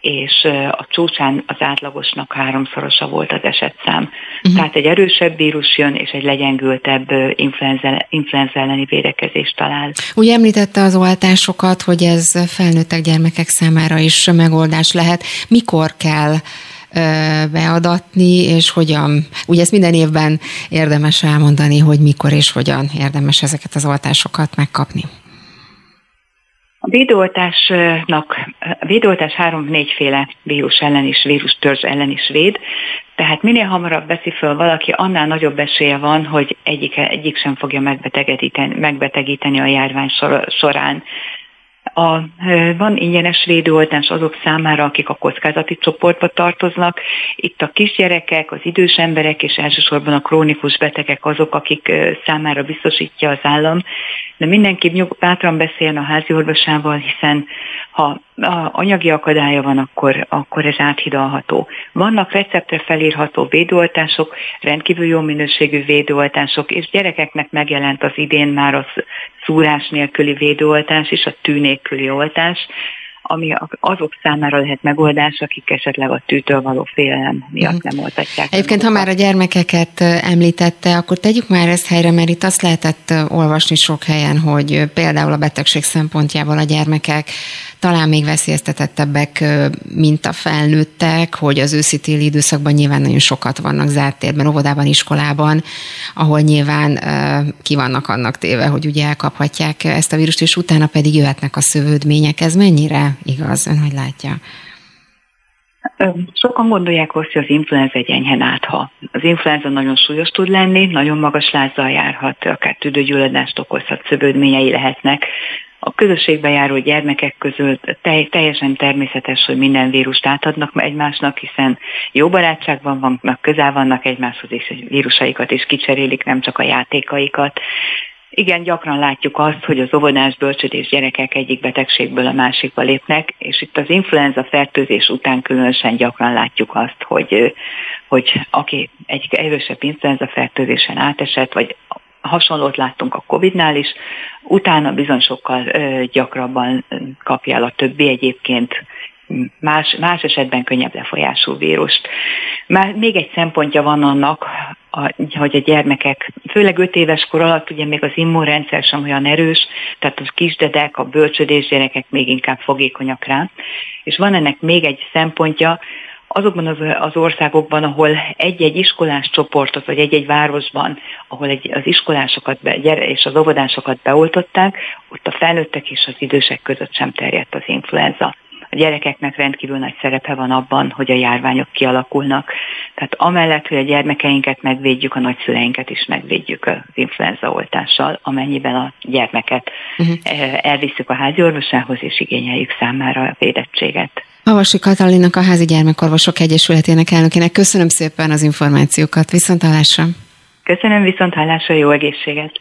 és a csúcsán az átlagosnak háromszorosa volt az esetszám. Uh-huh. Tehát egy erősebb vírus jön, és egy legyengültebb influenza, influenza elleni védekezést talál. Ugye említette az oltásokat, hogy ez felnőttek gyermekek számára is megoldás lehet. Mikor kell beadatni, és hogyan, ugye ezt minden évben érdemes elmondani, hogy mikor és hogyan érdemes ezeket az oltásokat megkapni. A védőoltásnak, a védőoltás három-négyféle vírus ellen is, vírus törzs ellen is véd, tehát minél hamarabb veszi föl valaki, annál nagyobb esélye van, hogy egyik, egyik sem fogja megbetegíteni, megbetegíteni a járvány során. A, van ingyenes védőoltás azok számára, akik a kockázati csoportba tartoznak. Itt a kisgyerekek, az idős emberek és elsősorban a krónikus betegek azok, akik számára biztosítja az állam. De mindenki nyug, bátran beszélne a házi orvosával, hiszen ha anyagi akadálya van, akkor, akkor ez áthidalható. Vannak receptre felírható védőoltások, rendkívül jó minőségű védőoltások, és gyerekeknek megjelent az idén már az szúrás nélküli védőoltás és a tű nélküli oltás, ami azok számára lehet megoldás, akik esetleg a tűtől való félelem miatt mhm. nem oltatják. Egyébként, ha már a gyermekeket említette, akkor tegyük már ezt helyre, mert itt azt lehetett olvasni sok helyen, hogy például a betegség szempontjából a gyermekek talán még veszélyeztetettebbek, mint a felnőttek, hogy az őszi-téli időszakban nyilván nagyon sokat vannak zárt térben, óvodában, iskolában, ahol nyilván ki vannak annak téve, hogy ugye elkaphatják ezt a vírust, és utána pedig jöhetnek a szövődmények. Ez mennyire igaz? Ön hogy látja? Sokan gondolják azt, hogy az influenza egy enyhe átha. Az influenza nagyon súlyos tud lenni, nagyon magas lázzal járhat, akár tüdőgyulladást okozhat, szövődményei lehetnek. A közösségbe járó gyermekek közül teljesen természetes, hogy minden vírust átadnak egymásnak, hiszen jó barátságban vannak, közel vannak egymáshoz, és vírusaikat is kicserélik, nem csak a játékaikat. Igen, gyakran látjuk azt, hogy az óvodás bölcsödés gyerekek egyik betegségből a másikba lépnek, és itt az influenza fertőzés után különösen gyakran látjuk azt, hogy, hogy aki egy erősebb influenza fertőzésen átesett, vagy hasonlót láttunk a Covid-nál is, utána bizony sokkal gyakrabban kapja el a többi egyébként más, más esetben könnyebb lefolyású vírust. Már még egy szempontja van annak, hogy a gyermekek, főleg 5 éves kor alatt ugye még az immunrendszer sem olyan erős, tehát a kisdedek, a bölcsödés gyerekek még inkább fogékonyak rá. És van ennek még egy szempontja, azokban az, az országokban, ahol egy-egy iskolás csoportot, vagy egy-egy városban, ahol egy, az iskolásokat be, és az óvodásokat beoltották, ott a felnőttek és az idősek között sem terjedt az influenza a gyerekeknek rendkívül nagy szerepe van abban, hogy a járványok kialakulnak. Tehát amellett, hogy a gyermekeinket megvédjük, a nagyszüleinket is megvédjük az influenza oltással, amennyiben a gyermeket uh-huh. elviszük a házi orvosához, és igényeljük számára a védettséget. Avasi Katalinnak a Házi Gyermekorvosok Egyesületének elnökének köszönöm szépen az információkat. Viszont hallásra! Köszönöm, viszont hallásra, jó egészséget!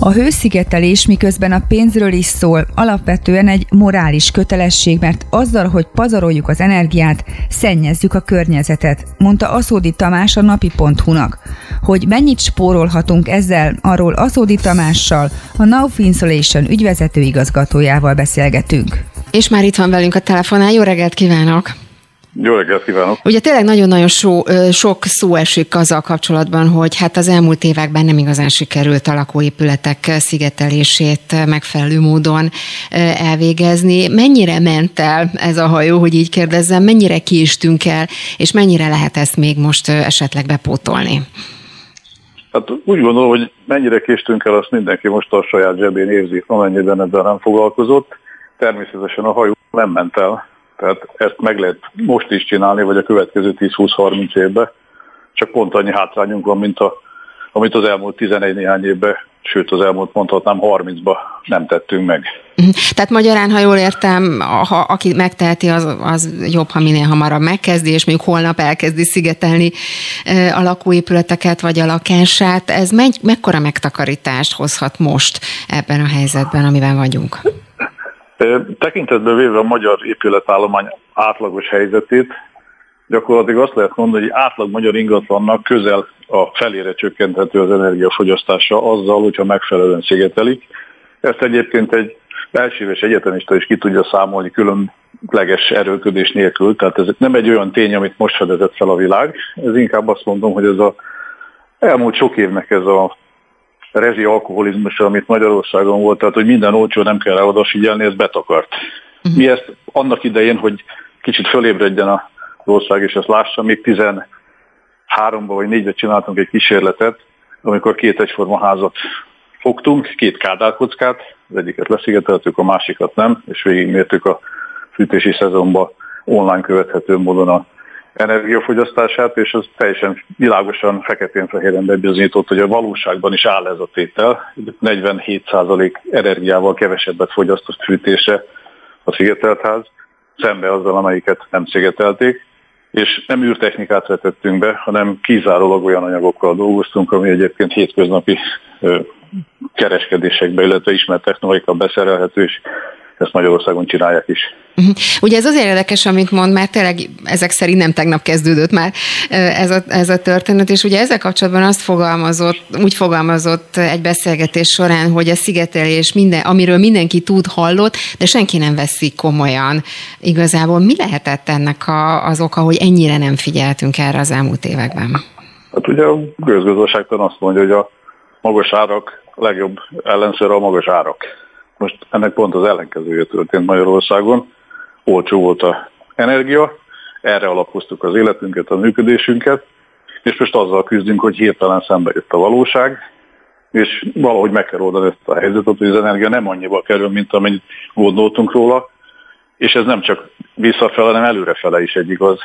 A hőszigetelés miközben a pénzről is szól, alapvetően egy morális kötelesség, mert azzal, hogy pazaroljuk az energiát, szennyezzük a környezetet, mondta Aszódi Tamás a napi.hu-nak. Hogy mennyit spórolhatunk ezzel, arról Aszódi Tamással, a Now Insulation ügyvezető igazgatójával beszélgetünk. És már itt van velünk a telefonál, jó reggelt kívánok! Jó reggelt kívánok! Ugye tényleg nagyon-nagyon so, sok szó esik azzal kapcsolatban, hogy hát az elmúlt években nem igazán sikerült a lakóépületek szigetelését megfelelő módon elvégezni. Mennyire ment el ez a hajó, hogy így kérdezzem, mennyire kiistünk el, és mennyire lehet ezt még most esetleg bepótolni? Hát úgy gondolom, hogy mennyire késtünk el, azt mindenki most a saját zsebén érzi, amennyiben ezzel nem foglalkozott. Természetesen a hajó nem ment el, tehát ezt meg lehet most is csinálni, vagy a következő 10-20-30 évben, csak pont annyi hátrányunk van, mint a, amit az elmúlt 11 néhány évben, sőt az elmúlt mondhatnám 30-ba nem tettünk meg. Mhm. Tehát magyarán, ha jól értem, ha, aki megteheti, az, az jobb, ha minél hamarabb megkezdi, és mondjuk holnap elkezdi szigetelni a lakóépületeket vagy a lakását. Ez me, mekkora megtakarítást hozhat most ebben a helyzetben, amiben vagyunk? Tekintetben véve a magyar épületállomány átlagos helyzetét, gyakorlatilag azt lehet mondani, hogy átlag magyar ingatlannak közel a felére csökkenthető az energiafogyasztása azzal, hogyha megfelelően szigetelik. Ezt egyébként egy elsőves egyetemista is ki tudja számolni különleges erőködés nélkül, tehát ez nem egy olyan tény, amit most fedezett fel a világ, ez inkább azt mondom, hogy ez a elmúlt sok évnek ez a rezi alkoholizmus, amit Magyarországon volt, tehát hogy minden olcsó, nem kell rá odafigyelni, ez betakart. Uh-huh. Mi ezt annak idején, hogy kicsit fölébredjen az ország, és ezt lássa, még 13-ba vagy 4-be csináltunk egy kísérletet, amikor két egyforma házat fogtunk, két kádárkockát, az egyiket leszigeteltük, a másikat nem, és végigmértük a fűtési szezonban online követhető módon a energiafogyasztását, és az teljesen világosan feketén-fehéren bebizonyított, hogy a valóságban is áll ez a tétel. 47% energiával kevesebbet fogyasztott fűtése a szigetelt ház, szembe azzal, amelyiket nem szigetelték, és nem űrtechnikát vetettünk be, hanem kizárólag olyan anyagokkal dolgoztunk, ami egyébként hétköznapi kereskedésekbe, illetve ismert technológiával beszerelhető, és ezt Magyarországon csinálják is. Uh-huh. Ugye ez azért érdekes, amit mond, mert tényleg ezek szerint nem tegnap kezdődött már ez a, ez a történet, és ugye ezzel kapcsolatban azt fogalmazott, úgy fogalmazott egy beszélgetés során, hogy a szigetelés, minden, amiről mindenki tud, hallott, de senki nem veszi komolyan. Igazából mi lehetett ennek a, az oka, hogy ennyire nem figyeltünk erre az elmúlt években? Hát ugye a közgazdaságtan azt mondja, hogy a magas árak legjobb ellenszer a magas árak. Most ennek pont az ellenkezője történt Magyarországon. Olcsó volt a energia, erre alapoztuk az életünket, a működésünket, és most azzal küzdünk, hogy hirtelen szembe jött a valóság, és valahogy meg kell oldani ezt a helyzetet, hogy az energia nem annyiba kerül, mint amennyit gondoltunk róla, és ez nem csak visszafele, hanem előrefele is egy igaz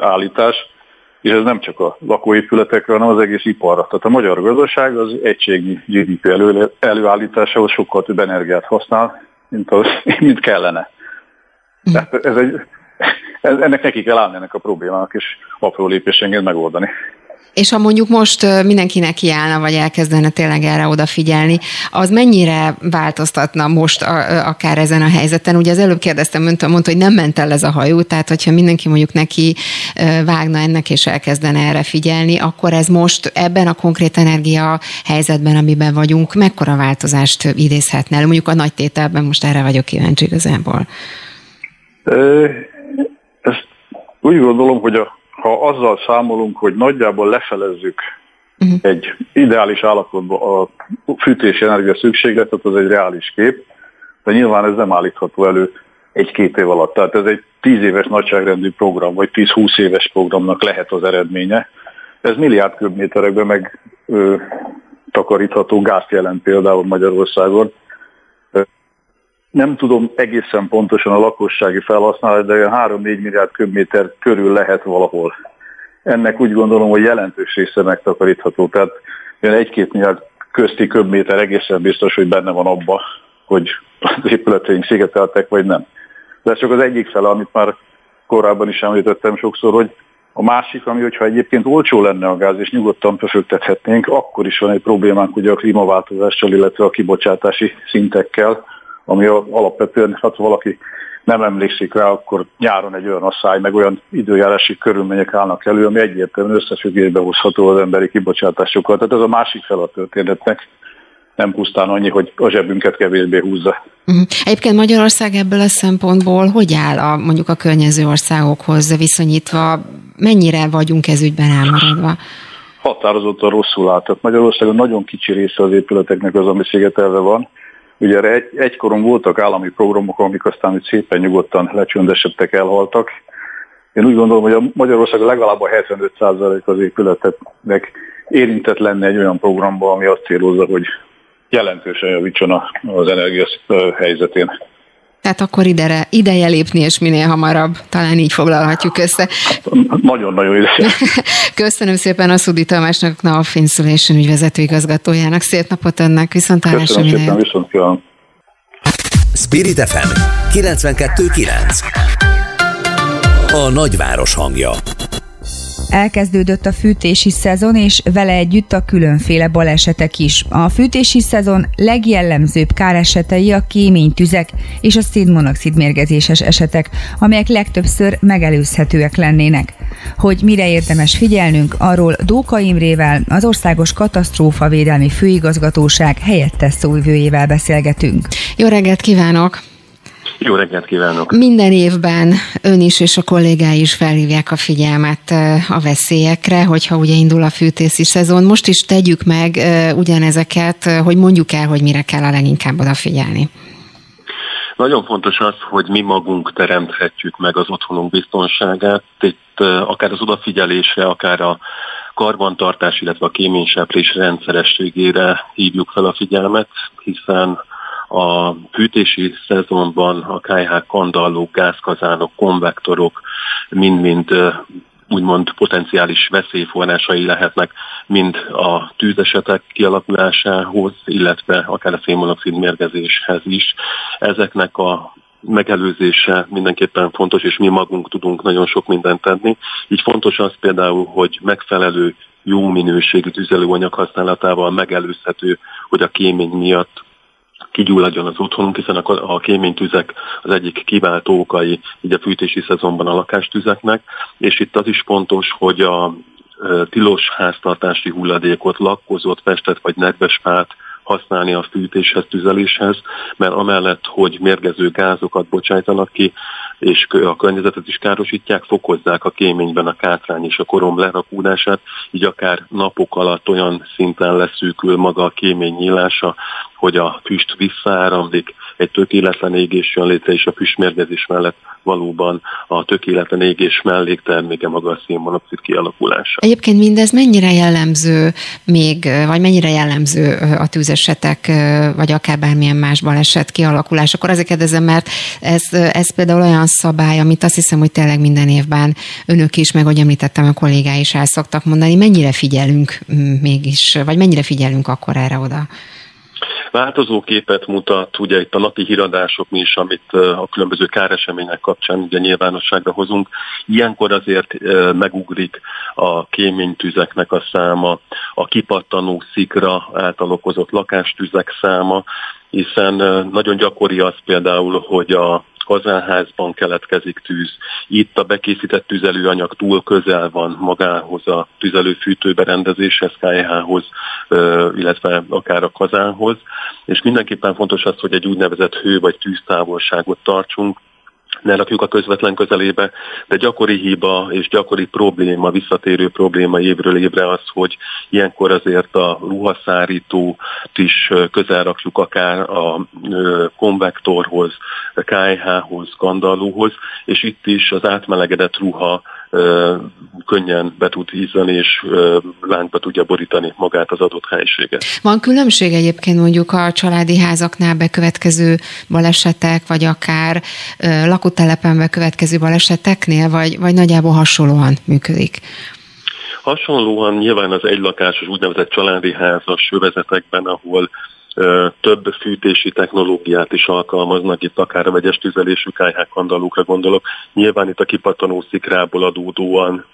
állítás és ez nem csak a lakóépületekre, hanem az egész iparra. Tehát a magyar gazdaság az egységi GDP elő, előállításához sokkal több energiát használ, mint, az, mint kellene. Tehát ez egy, ennek neki kell állni ennek a problémának, és apró lépésenként megoldani. És ha mondjuk most mindenkinek kiállna, vagy elkezdene tényleg erre odafigyelni, az mennyire változtatna most a, akár ezen a helyzeten? Ugye az előbb kérdeztem önt, mondta, hogy nem ment el ez a hajó, tehát hogyha mindenki mondjuk neki vágna ennek és elkezdene erre figyelni, akkor ez most ebben a konkrét energia helyzetben, amiben vagyunk, mekkora változást idézhetne el? Mondjuk a nagy tételben most erre vagyok kíváncsi igazából. Ezt úgy gondolom, hogy a ha azzal számolunk, hogy nagyjából lefelezzük uh-huh. egy ideális állapotban a fűtési energia szükségletet, az egy reális kép, de nyilván ez nem állítható elő egy-két év alatt. Tehát ez egy tíz éves nagyságrendű program, vagy 10-20 éves programnak lehet az eredménye. Ez milliárd köbméterekben meg ö, takarítható gázt jelent például Magyarországon nem tudom egészen pontosan a lakossági felhasználat, de 3-4 milliárd köbméter körül lehet valahol. Ennek úgy gondolom, hogy jelentős része megtakarítható. Tehát egy-két milliárd közti köbméter egészen biztos, hogy benne van abba, hogy az épületeink szigeteltek, vagy nem. De ez csak az egyik fele, amit már korábban is említettem sokszor, hogy a másik, ami, hogyha egyébként olcsó lenne a gáz, és nyugodtan befektethetnénk, akkor is van egy problémánk ugye a klímaváltozással, illetve a kibocsátási szintekkel, ami alapvetően, hát valaki nem emlékszik rá, akkor nyáron egy olyan asszály, meg olyan időjárási körülmények állnak elő, ami egyértelműen összefüggésbe hozható az emberi kibocsátásokkal. Tehát ez a másik fel a történetnek, nem pusztán annyi, hogy a zsebünket kevésbé húzza. Uh-huh. Egyébként Magyarország ebből a szempontból hogy áll a, mondjuk a környező országokhoz viszonyítva? Mennyire vagyunk ez ügyben elmaradva? Határozottan rosszul áll. Tehát Magyarországon nagyon kicsi része az épületeknek az, ami szigetelve van Ugye egy, egykoron voltak állami programok, amik aztán úgy szépen nyugodtan lecsöndesedtek, elhaltak. Én úgy gondolom, hogy a Magyarország legalább a 75% az épületeknek érintett lenne egy olyan programba, ami azt célozza, hogy jelentősen javítson az energia helyzetén. Tehát akkor idere, ideje lépni, és minél hamarabb, talán így foglalhatjuk össze. Nagyon-nagyon ideje. Köszönöm szépen a Szudi Tamásnak, a Finsulation ügyvezető igazgatójának. Szép napot önnek, viszont Köszönöm szépen, viszont kívánom. Spirit FM 92.9 A nagyváros hangja Elkezdődött a fűtési szezon, és vele együtt a különféle balesetek is. A fűtési szezon legjellemzőbb káresetei a kéménytüzek és a szénmonoxid mérgezéses esetek, amelyek legtöbbször megelőzhetőek lennének. Hogy mire érdemes figyelnünk, arról Dóka Imrével, az Országos Katasztrófa Védelmi Főigazgatóság helyettes szóvivőjével beszélgetünk. Jó reggelt kívánok! Jó reggelt kívánok! Minden évben ön is és a kollégái is felhívják a figyelmet a veszélyekre, hogyha ugye indul a fűtészi szezon. Most is tegyük meg ugyanezeket, hogy mondjuk el, hogy mire kell a leginkább odafigyelni. Nagyon fontos az, hogy mi magunk teremthetjük meg az otthonunk biztonságát. Itt akár az odafigyelésre, akár a karbantartás, illetve a kéményseprés rendszerességére hívjuk fel a figyelmet, hiszen a fűtési szezonban a KH kandallók, gázkazánok, konvektorok mind-mind úgymond potenciális veszélyforrásai lehetnek mind a tűzesetek kialakulásához, illetve akár a szénmonoxid mérgezéshez is. Ezeknek a megelőzése mindenképpen fontos, és mi magunk tudunk nagyon sok mindent tenni. Így fontos az például, hogy megfelelő jó minőségű tüzelőanyag használatával megelőzhető, hogy a kémény miatt kigyulladjon az otthonunk, hiszen a, a kéménytüzek az egyik kiváltó okai így a fűtési szezonban a lakástüzeknek, és itt az is fontos, hogy a tilos háztartási hulladékot, lakkozott, festett vagy nedves fát használni a fűtéshez, tüzeléshez, mert amellett, hogy mérgező gázokat bocsájtanak ki, és a környezetet is károsítják, fokozzák a kéményben a kátrány és a korom lerakódását, így akár napok alatt olyan szinten leszűkül maga a kémény nyílása, hogy a füst visszaáramlik, egy tökéletlen égés jön létre, és a füstmérgezés mellett valóban a tökéletlen égés mellékterméke maga a szénmonoxid kialakulása. Egyébként mindez mennyire jellemző még, vagy mennyire jellemző a tűzesetek, vagy akár bármilyen más baleset kialakulás? Akkor azért kérdezem, mert ez, ez például olyan szabály, amit azt hiszem, hogy tényleg minden évben önök is, meg ahogy említettem, a kollégái is el szoktak mondani, mennyire figyelünk mégis, vagy mennyire figyelünk akkor erre oda? Változó képet mutat, ugye itt a napi híradások is, amit a különböző káresemények kapcsán ugye nyilvánosságra hozunk. Ilyenkor azért megugrik a kéménytüzeknek a száma, a kipattanó szikra által okozott lakástüzek száma, hiszen nagyon gyakori az például, hogy a kazánházban keletkezik tűz. Itt a bekészített tüzelőanyag túl közel van magához a tüzelőfűtőberendezéshez, KH-hoz, illetve akár a kazánhoz. És mindenképpen fontos az, hogy egy úgynevezett hő vagy tűztávolságot tartsunk, ne rakjuk a közvetlen közelébe, de gyakori hiba és gyakori probléma, visszatérő probléma évről évre az, hogy ilyenkor azért a ruhaszárítót is közel rakjuk akár a konvektorhoz, KH-hoz, skandalóhoz, és itt is az átmelegedett ruha könnyen be tud ízani, és lángba tudja borítani magát az adott helységet. Van különbség egyébként mondjuk a családi házaknál bekövetkező balesetek, vagy akár lakótelepen bekövetkező baleseteknél, vagy, vagy nagyjából hasonlóan működik? Hasonlóan nyilván az egylakásos úgynevezett családi házas övezetekben, ahol több fűtési technológiát is alkalmaznak, itt akár a vegyes tüzelésű kájhák kandalókra gondolok. Nyilván itt a kipattanó szikrából adódóan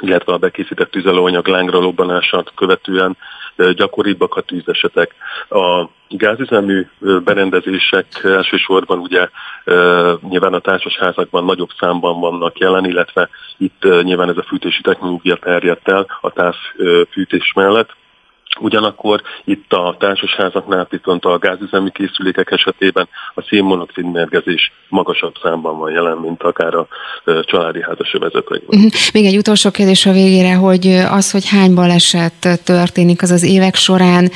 illetve a bekészített tüzelőanyag lángra lobbanását követően gyakoribbak a tűzesetek. A gázüzemű berendezések elsősorban ugye nyilván a társasházakban nagyobb számban vannak jelen, illetve itt nyilván ez a fűtési technológia terjedt el a távfűtés mellett. Ugyanakkor itt a társasházaknál, viszont a gázüzemi készülékek esetében a szénmonoxid mérgezés magasabb számban van jelen, mint akár a családi házasövezetekben. Mhm. Még egy utolsó kérdés a végére, hogy az, hogy hány baleset történik, az az évek során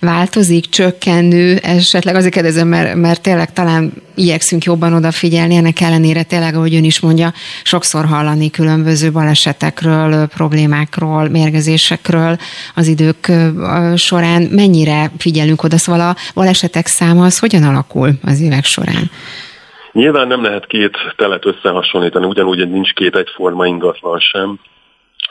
változik, csökkenő, esetleg azért kérdezem, mert, mert tényleg talán igyekszünk jobban odafigyelni, ennek ellenére tényleg, ahogy ön is mondja, sokszor hallani különböző balesetekről, problémákról, mérgezésekről az idők során. Mennyire figyelünk oda, szóval a balesetek száma az hogyan alakul az évek során? Nyilván nem lehet két telet összehasonlítani, ugyanúgy nincs két egyforma ingatlan sem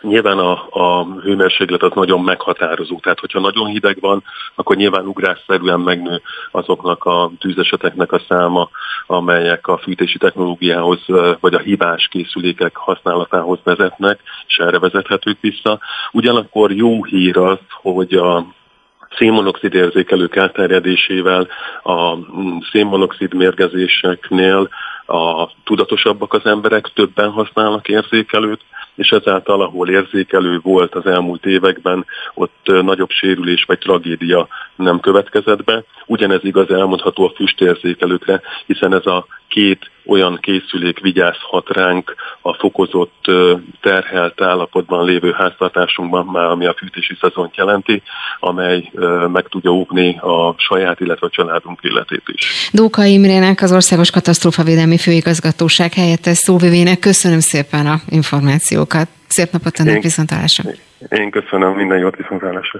Nyilván a, a hőmérséklet az nagyon meghatározó, tehát hogyha nagyon hideg van, akkor nyilván ugrásszerűen megnő azoknak a tűzeseteknek a száma, amelyek a fűtési technológiához vagy a hibás készülékek használatához vezetnek, és erre vezethetők vissza. Ugyanakkor jó hír az, hogy a szénmonoxid érzékelők elterjedésével a mm, szénmonoxid mérgezéseknél a tudatosabbak az emberek, többen használnak érzékelőt, és ezáltal, ahol érzékelő volt az elmúlt években, ott nagyobb sérülés vagy tragédia nem következett be. Ugyanez igaz elmondható a füstérzékelőkre, hiszen ez a két olyan készülék vigyázhat ránk a fokozott terhelt állapotban lévő háztartásunkban, már ami a fűtési szezont jelenti, amely meg tudja óvni a saját, illetve a családunk életét is. Dóka Imrének, az Országos Katasztrófavédelmi Főigazgatóság helyettes szóvivének köszönöm szépen a információkat. Szép napot önnek viszontlátásra. Én köszönöm, minden jót viszontlátásra.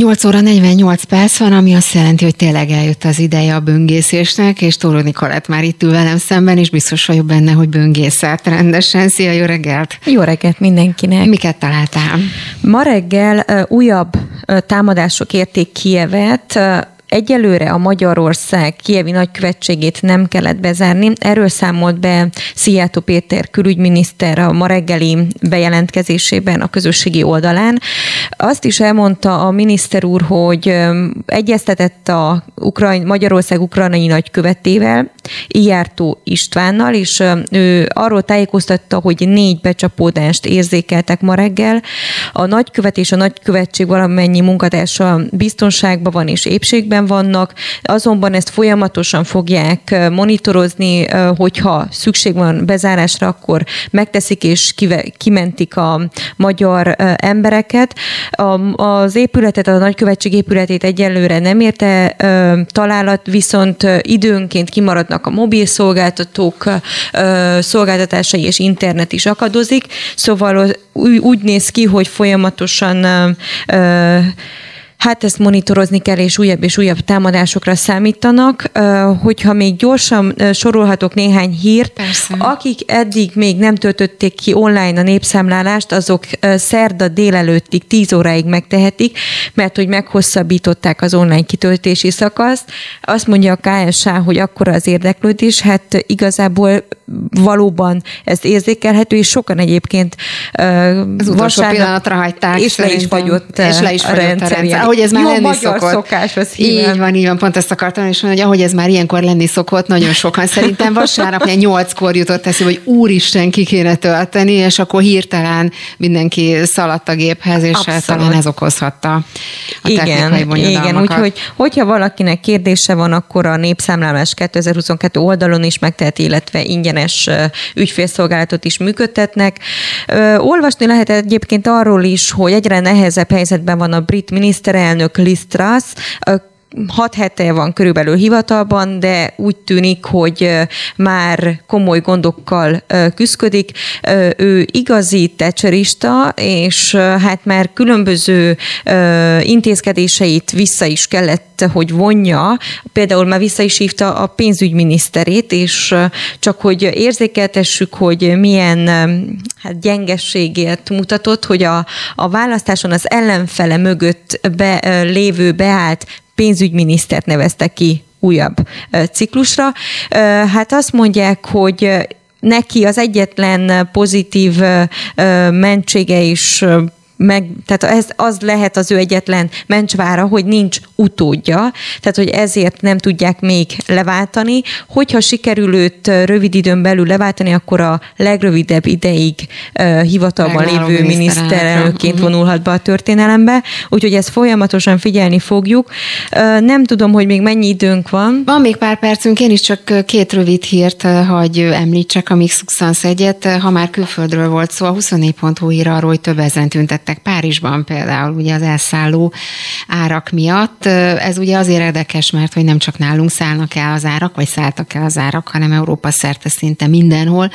8 óra 48 perc van, ami azt jelenti, hogy tényleg eljött az ideje a böngészésnek, és Tóró Nikolett már itt ül velem szemben, és biztos vagyok benne, hogy böngészett rendesen. Szia, jó reggelt! Jó reggelt mindenkinek! Miket találtál? Ma reggel újabb támadások érték Kievet, Egyelőre a Magyarország kievi nagykövetségét nem kellett bezárni. Erről számolt be Szijjátó Péter külügyminiszter a ma reggeli bejelentkezésében a közösségi oldalán. Azt is elmondta a miniszter úr, hogy egyeztetett a Ukrajn, Magyarország ukrajnai nagykövetével, Ijártó Istvánnal, és ő arról tájékoztatta, hogy négy becsapódást érzékeltek ma reggel. A nagykövet és a nagykövetség valamennyi munkatársa biztonságban van és épségben vannak, azonban ezt folyamatosan fogják monitorozni, hogyha szükség van bezárásra, akkor megteszik és kimentik a magyar embereket. Az épületet, a nagykövetség épületét egyelőre nem érte találat, viszont időnként kimaradnak a mobil szolgáltatók szolgáltatásai és internet is akadozik, szóval úgy néz ki, hogy folyamatosan Hát ezt monitorozni kell, és újabb és újabb támadásokra számítanak. Hogyha még gyorsan sorolhatok néhány hírt, Persze. akik eddig még nem töltötték ki online a népszámlálást, azok szerda délelőttig 10 óráig megtehetik, mert hogy meghosszabbították az online kitöltési szakaszt. Azt mondja a KSA, hogy akkora az érdeklődés, hát igazából valóban ez érzékelhető, és sokan egyébként az utolsó pillanatra hagyták. És le is fagyott, és le is fagyott a rendszer. A rendszer ahogy ez már Jó lenni magyar szokott. szokás, az Így van, így van, pont ezt akartam is mondani, hogy ahogy ez már ilyenkor lenni szokott, nagyon sokan szerintem vasárnap ugye nyolckor jutott eszi, hogy úristen ki kéne tölteni, és akkor hirtelen mindenki szaladt a géphez, és Abszolút. talán ez okozhatta a igen, igen, úgyhogy hogyha valakinek kérdése van, akkor a Népszámlálás 2022 oldalon is megteheti, illetve ingyenes ügyfélszolgálatot is működtetnek. Olvasni lehet egyébként arról is, hogy egyre nehezebb helyzetben van a brit miniszter miniszterelnök Liz Truss, hat hete van körülbelül hivatalban, de úgy tűnik, hogy már komoly gondokkal küzdik. Ő igazi tecserista, és hát már különböző intézkedéseit vissza is kellett, hogy vonja. Például már vissza is hívta a pénzügyminiszterét, és csak hogy érzékeltessük, hogy milyen hát gyengességét mutatott, hogy a, a választáson az ellenfele mögött be, lévő beállt pénzügyminisztert nevezte ki újabb ciklusra. Hát azt mondják, hogy neki az egyetlen pozitív mentsége is meg, tehát ez az lehet az ő egyetlen mencsvára, hogy nincs utódja, tehát hogy ezért nem tudják még leváltani. Hogyha sikerül őt rövid időn belül leváltani, akkor a legrövidebb ideig uh, hivatalban lévő miniszterelnökként uh-huh. vonulhat be a történelembe, úgyhogy ezt folyamatosan figyelni fogjuk. Uh, nem tudom, hogy még mennyi időnk van. Van még pár percünk, én is csak két rövid hírt, hogy említsek a Mix egyet. Ha már külföldről volt szó, a 24.hu ír arról, hogy több ezen tüntettek emelkedtek Párizsban például ugye az elszálló árak miatt. Ez ugye azért érdekes, mert hogy nem csak nálunk szállnak el az árak, vagy szálltak el az árak, hanem Európa szerte szinte mindenhol,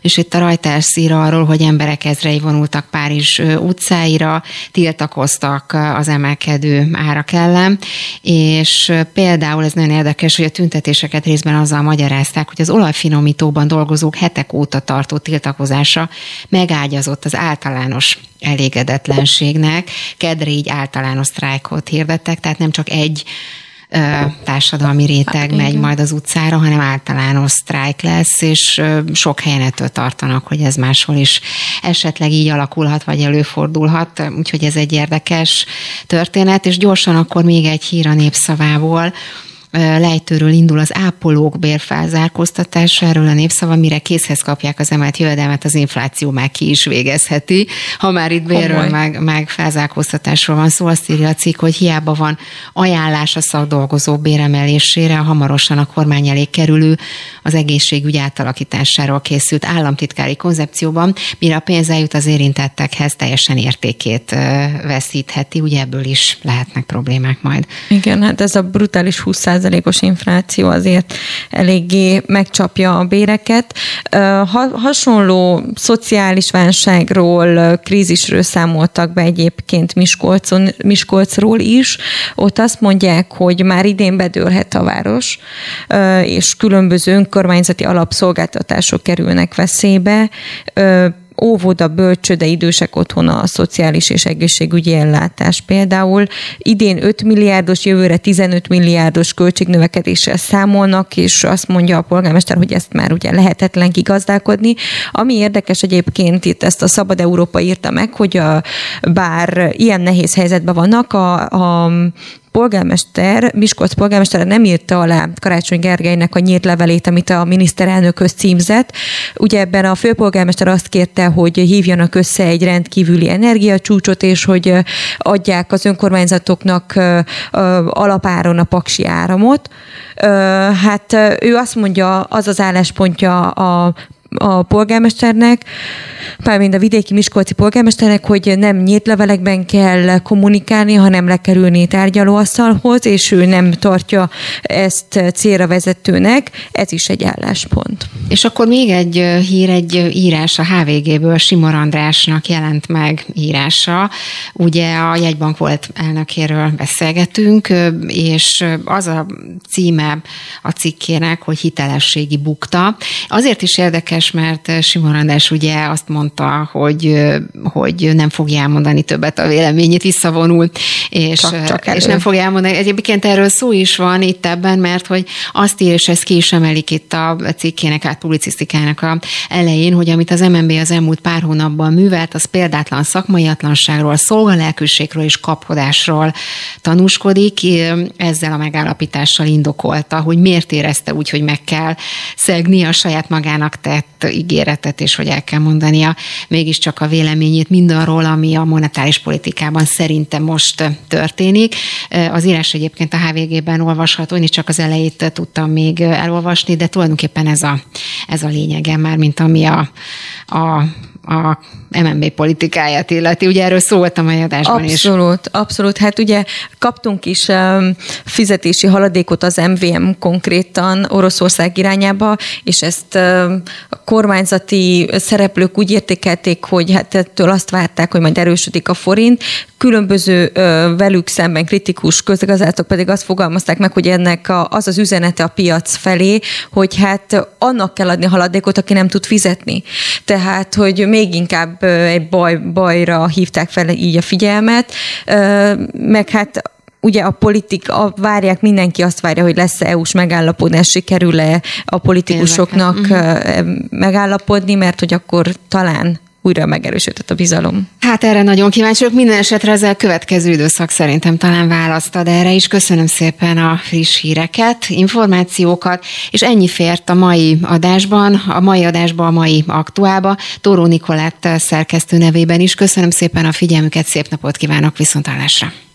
és itt a Reuters ír arról, hogy emberek ezrei vonultak Párizs utcáira, tiltakoztak az emelkedő árak ellen, és például ez nagyon érdekes, hogy a tüntetéseket részben azzal magyarázták, hogy az olajfinomítóban dolgozók hetek óta tartó tiltakozása megágyazott az általános elégedetlenségnek. Kedre így általános sztrájkot hirdettek, tehát nem csak egy társadalmi réteg hát, megy igen. majd az utcára, hanem általános sztrájk lesz, és sok helyen ettől tartanak, hogy ez máshol is esetleg így alakulhat, vagy előfordulhat, úgyhogy ez egy érdekes történet, és gyorsan akkor még egy hír a népszavából, lejtőről indul az ápolók bérfelzárkóztatása, erről a népszava, mire készhez kapják az emelt jövedelmet, az infláció már ki is végezheti. Ha már itt bérről meg, meg felzárkóztatásról van szó, azt írja a cikk, hogy hiába van ajánlás a szakdolgozó béremelésére, hamarosan a kormány elé kerülő az egészségügy átalakításáról készült államtitkári koncepcióban, mire a pénz eljut az érintettekhez, teljesen értékét veszítheti, ugye ebből is lehetnek problémák majd. Igen, hát ez a brutális 20 százalékos infláció azért eléggé megcsapja a béreket. Hasonló szociális válságról, krízisről számoltak be egyébként Miskolcon, Miskolcról is. Ott azt mondják, hogy már idén bedőlhet a város, és különböző önkormányzati alapszolgáltatások kerülnek veszélybe óvoda, bölcsöde, idősek otthona, a szociális és egészségügyi ellátás. Például idén 5 milliárdos, jövőre 15 milliárdos költségnövekedéssel számolnak, és azt mondja a polgármester, hogy ezt már ugye lehetetlen kigazdálkodni. Ami érdekes egyébként, itt ezt a Szabad Európa írta meg, hogy a, bár ilyen nehéz helyzetben vannak, a, a polgármester, Miskolc polgármester nem írta alá Karácsony Gergelynek a nyílt levelét, amit a miniszterelnökhöz címzett. Ugye ebben a főpolgármester azt kérte, hogy hívjanak össze egy rendkívüli energiacsúcsot, és hogy adják az önkormányzatoknak alapáron a paksi áramot. Hát ő azt mondja, az az álláspontja a a polgármesternek, mármint a vidéki Miskolci polgármesternek, hogy nem nyílt levelekben kell kommunikálni, hanem lekerülni tárgyalóasztalhoz, és ő nem tartja ezt célra vezetőnek. Ez is egy álláspont. És akkor még egy hír, egy írás a HVG-ből, Simor Andrásnak jelent meg írása. Ugye a jegybank volt elnökéről beszélgetünk, és az a címe a cikkének, hogy hitelességi bukta. Azért is érdekes, mert Simon András ugye azt mondta, hogy, hogy nem fogja elmondani többet a véleményét, visszavonul, és, csak, csak és nem fogja elmondani. Egyébként erről szó is van itt ebben, mert hogy azt ír, és ezt ki is emelik itt a cikkének, át publicisztikának a elején, hogy amit az MNB az elmúlt pár hónapban művelt, az példátlan szakmaiatlanságról, szolgalelkűségről és kapkodásról tanúskodik. Ezzel a megállapítással indokolta, hogy miért érezte úgy, hogy meg kell szegni a saját magának tett ígéretet, és hogy el kell mondania mégiscsak a véleményét mindarról, ami a monetáris politikában szerintem most történik. Az írás egyébként a HVG-ben olvasható, én csak az elejét tudtam még elolvasni, de tulajdonképpen ez a, ez a lényege már, mint ami a, a a MNB politikáját illeti. Ugye erről szóltam a adásban abszolút, is. Abszolút, abszolút. Hát ugye kaptunk is fizetési haladékot az MVM konkrétan Oroszország irányába, és ezt a kormányzati szereplők úgy értékelték, hogy hát ettől azt várták, hogy majd erősödik a forint. Különböző velük szemben kritikus közgazdászok pedig azt fogalmazták meg, hogy ennek az az üzenete a piac felé, hogy hát annak kell adni haladékot, aki nem tud fizetni. Tehát, hogy még inkább egy baj, bajra hívták fel így a figyelmet, meg hát ugye a politika, várják, mindenki azt várja, hogy lesz-e EU-s megállapodás, sikerül-e a politikusoknak uh-huh. megállapodni, mert hogy akkor talán újra megerősödött a bizalom. Hát erre nagyon kíváncsi vagyok. Minden esetre ezzel következő időszak szerintem talán választad erre is. Köszönöm szépen a friss híreket, információkat, és ennyi fért a mai adásban, a mai adásban, a mai aktuálba. Tóró Nikolett szerkesztő nevében is. Köszönöm szépen a figyelmüket, szép napot kívánok, viszontlátásra!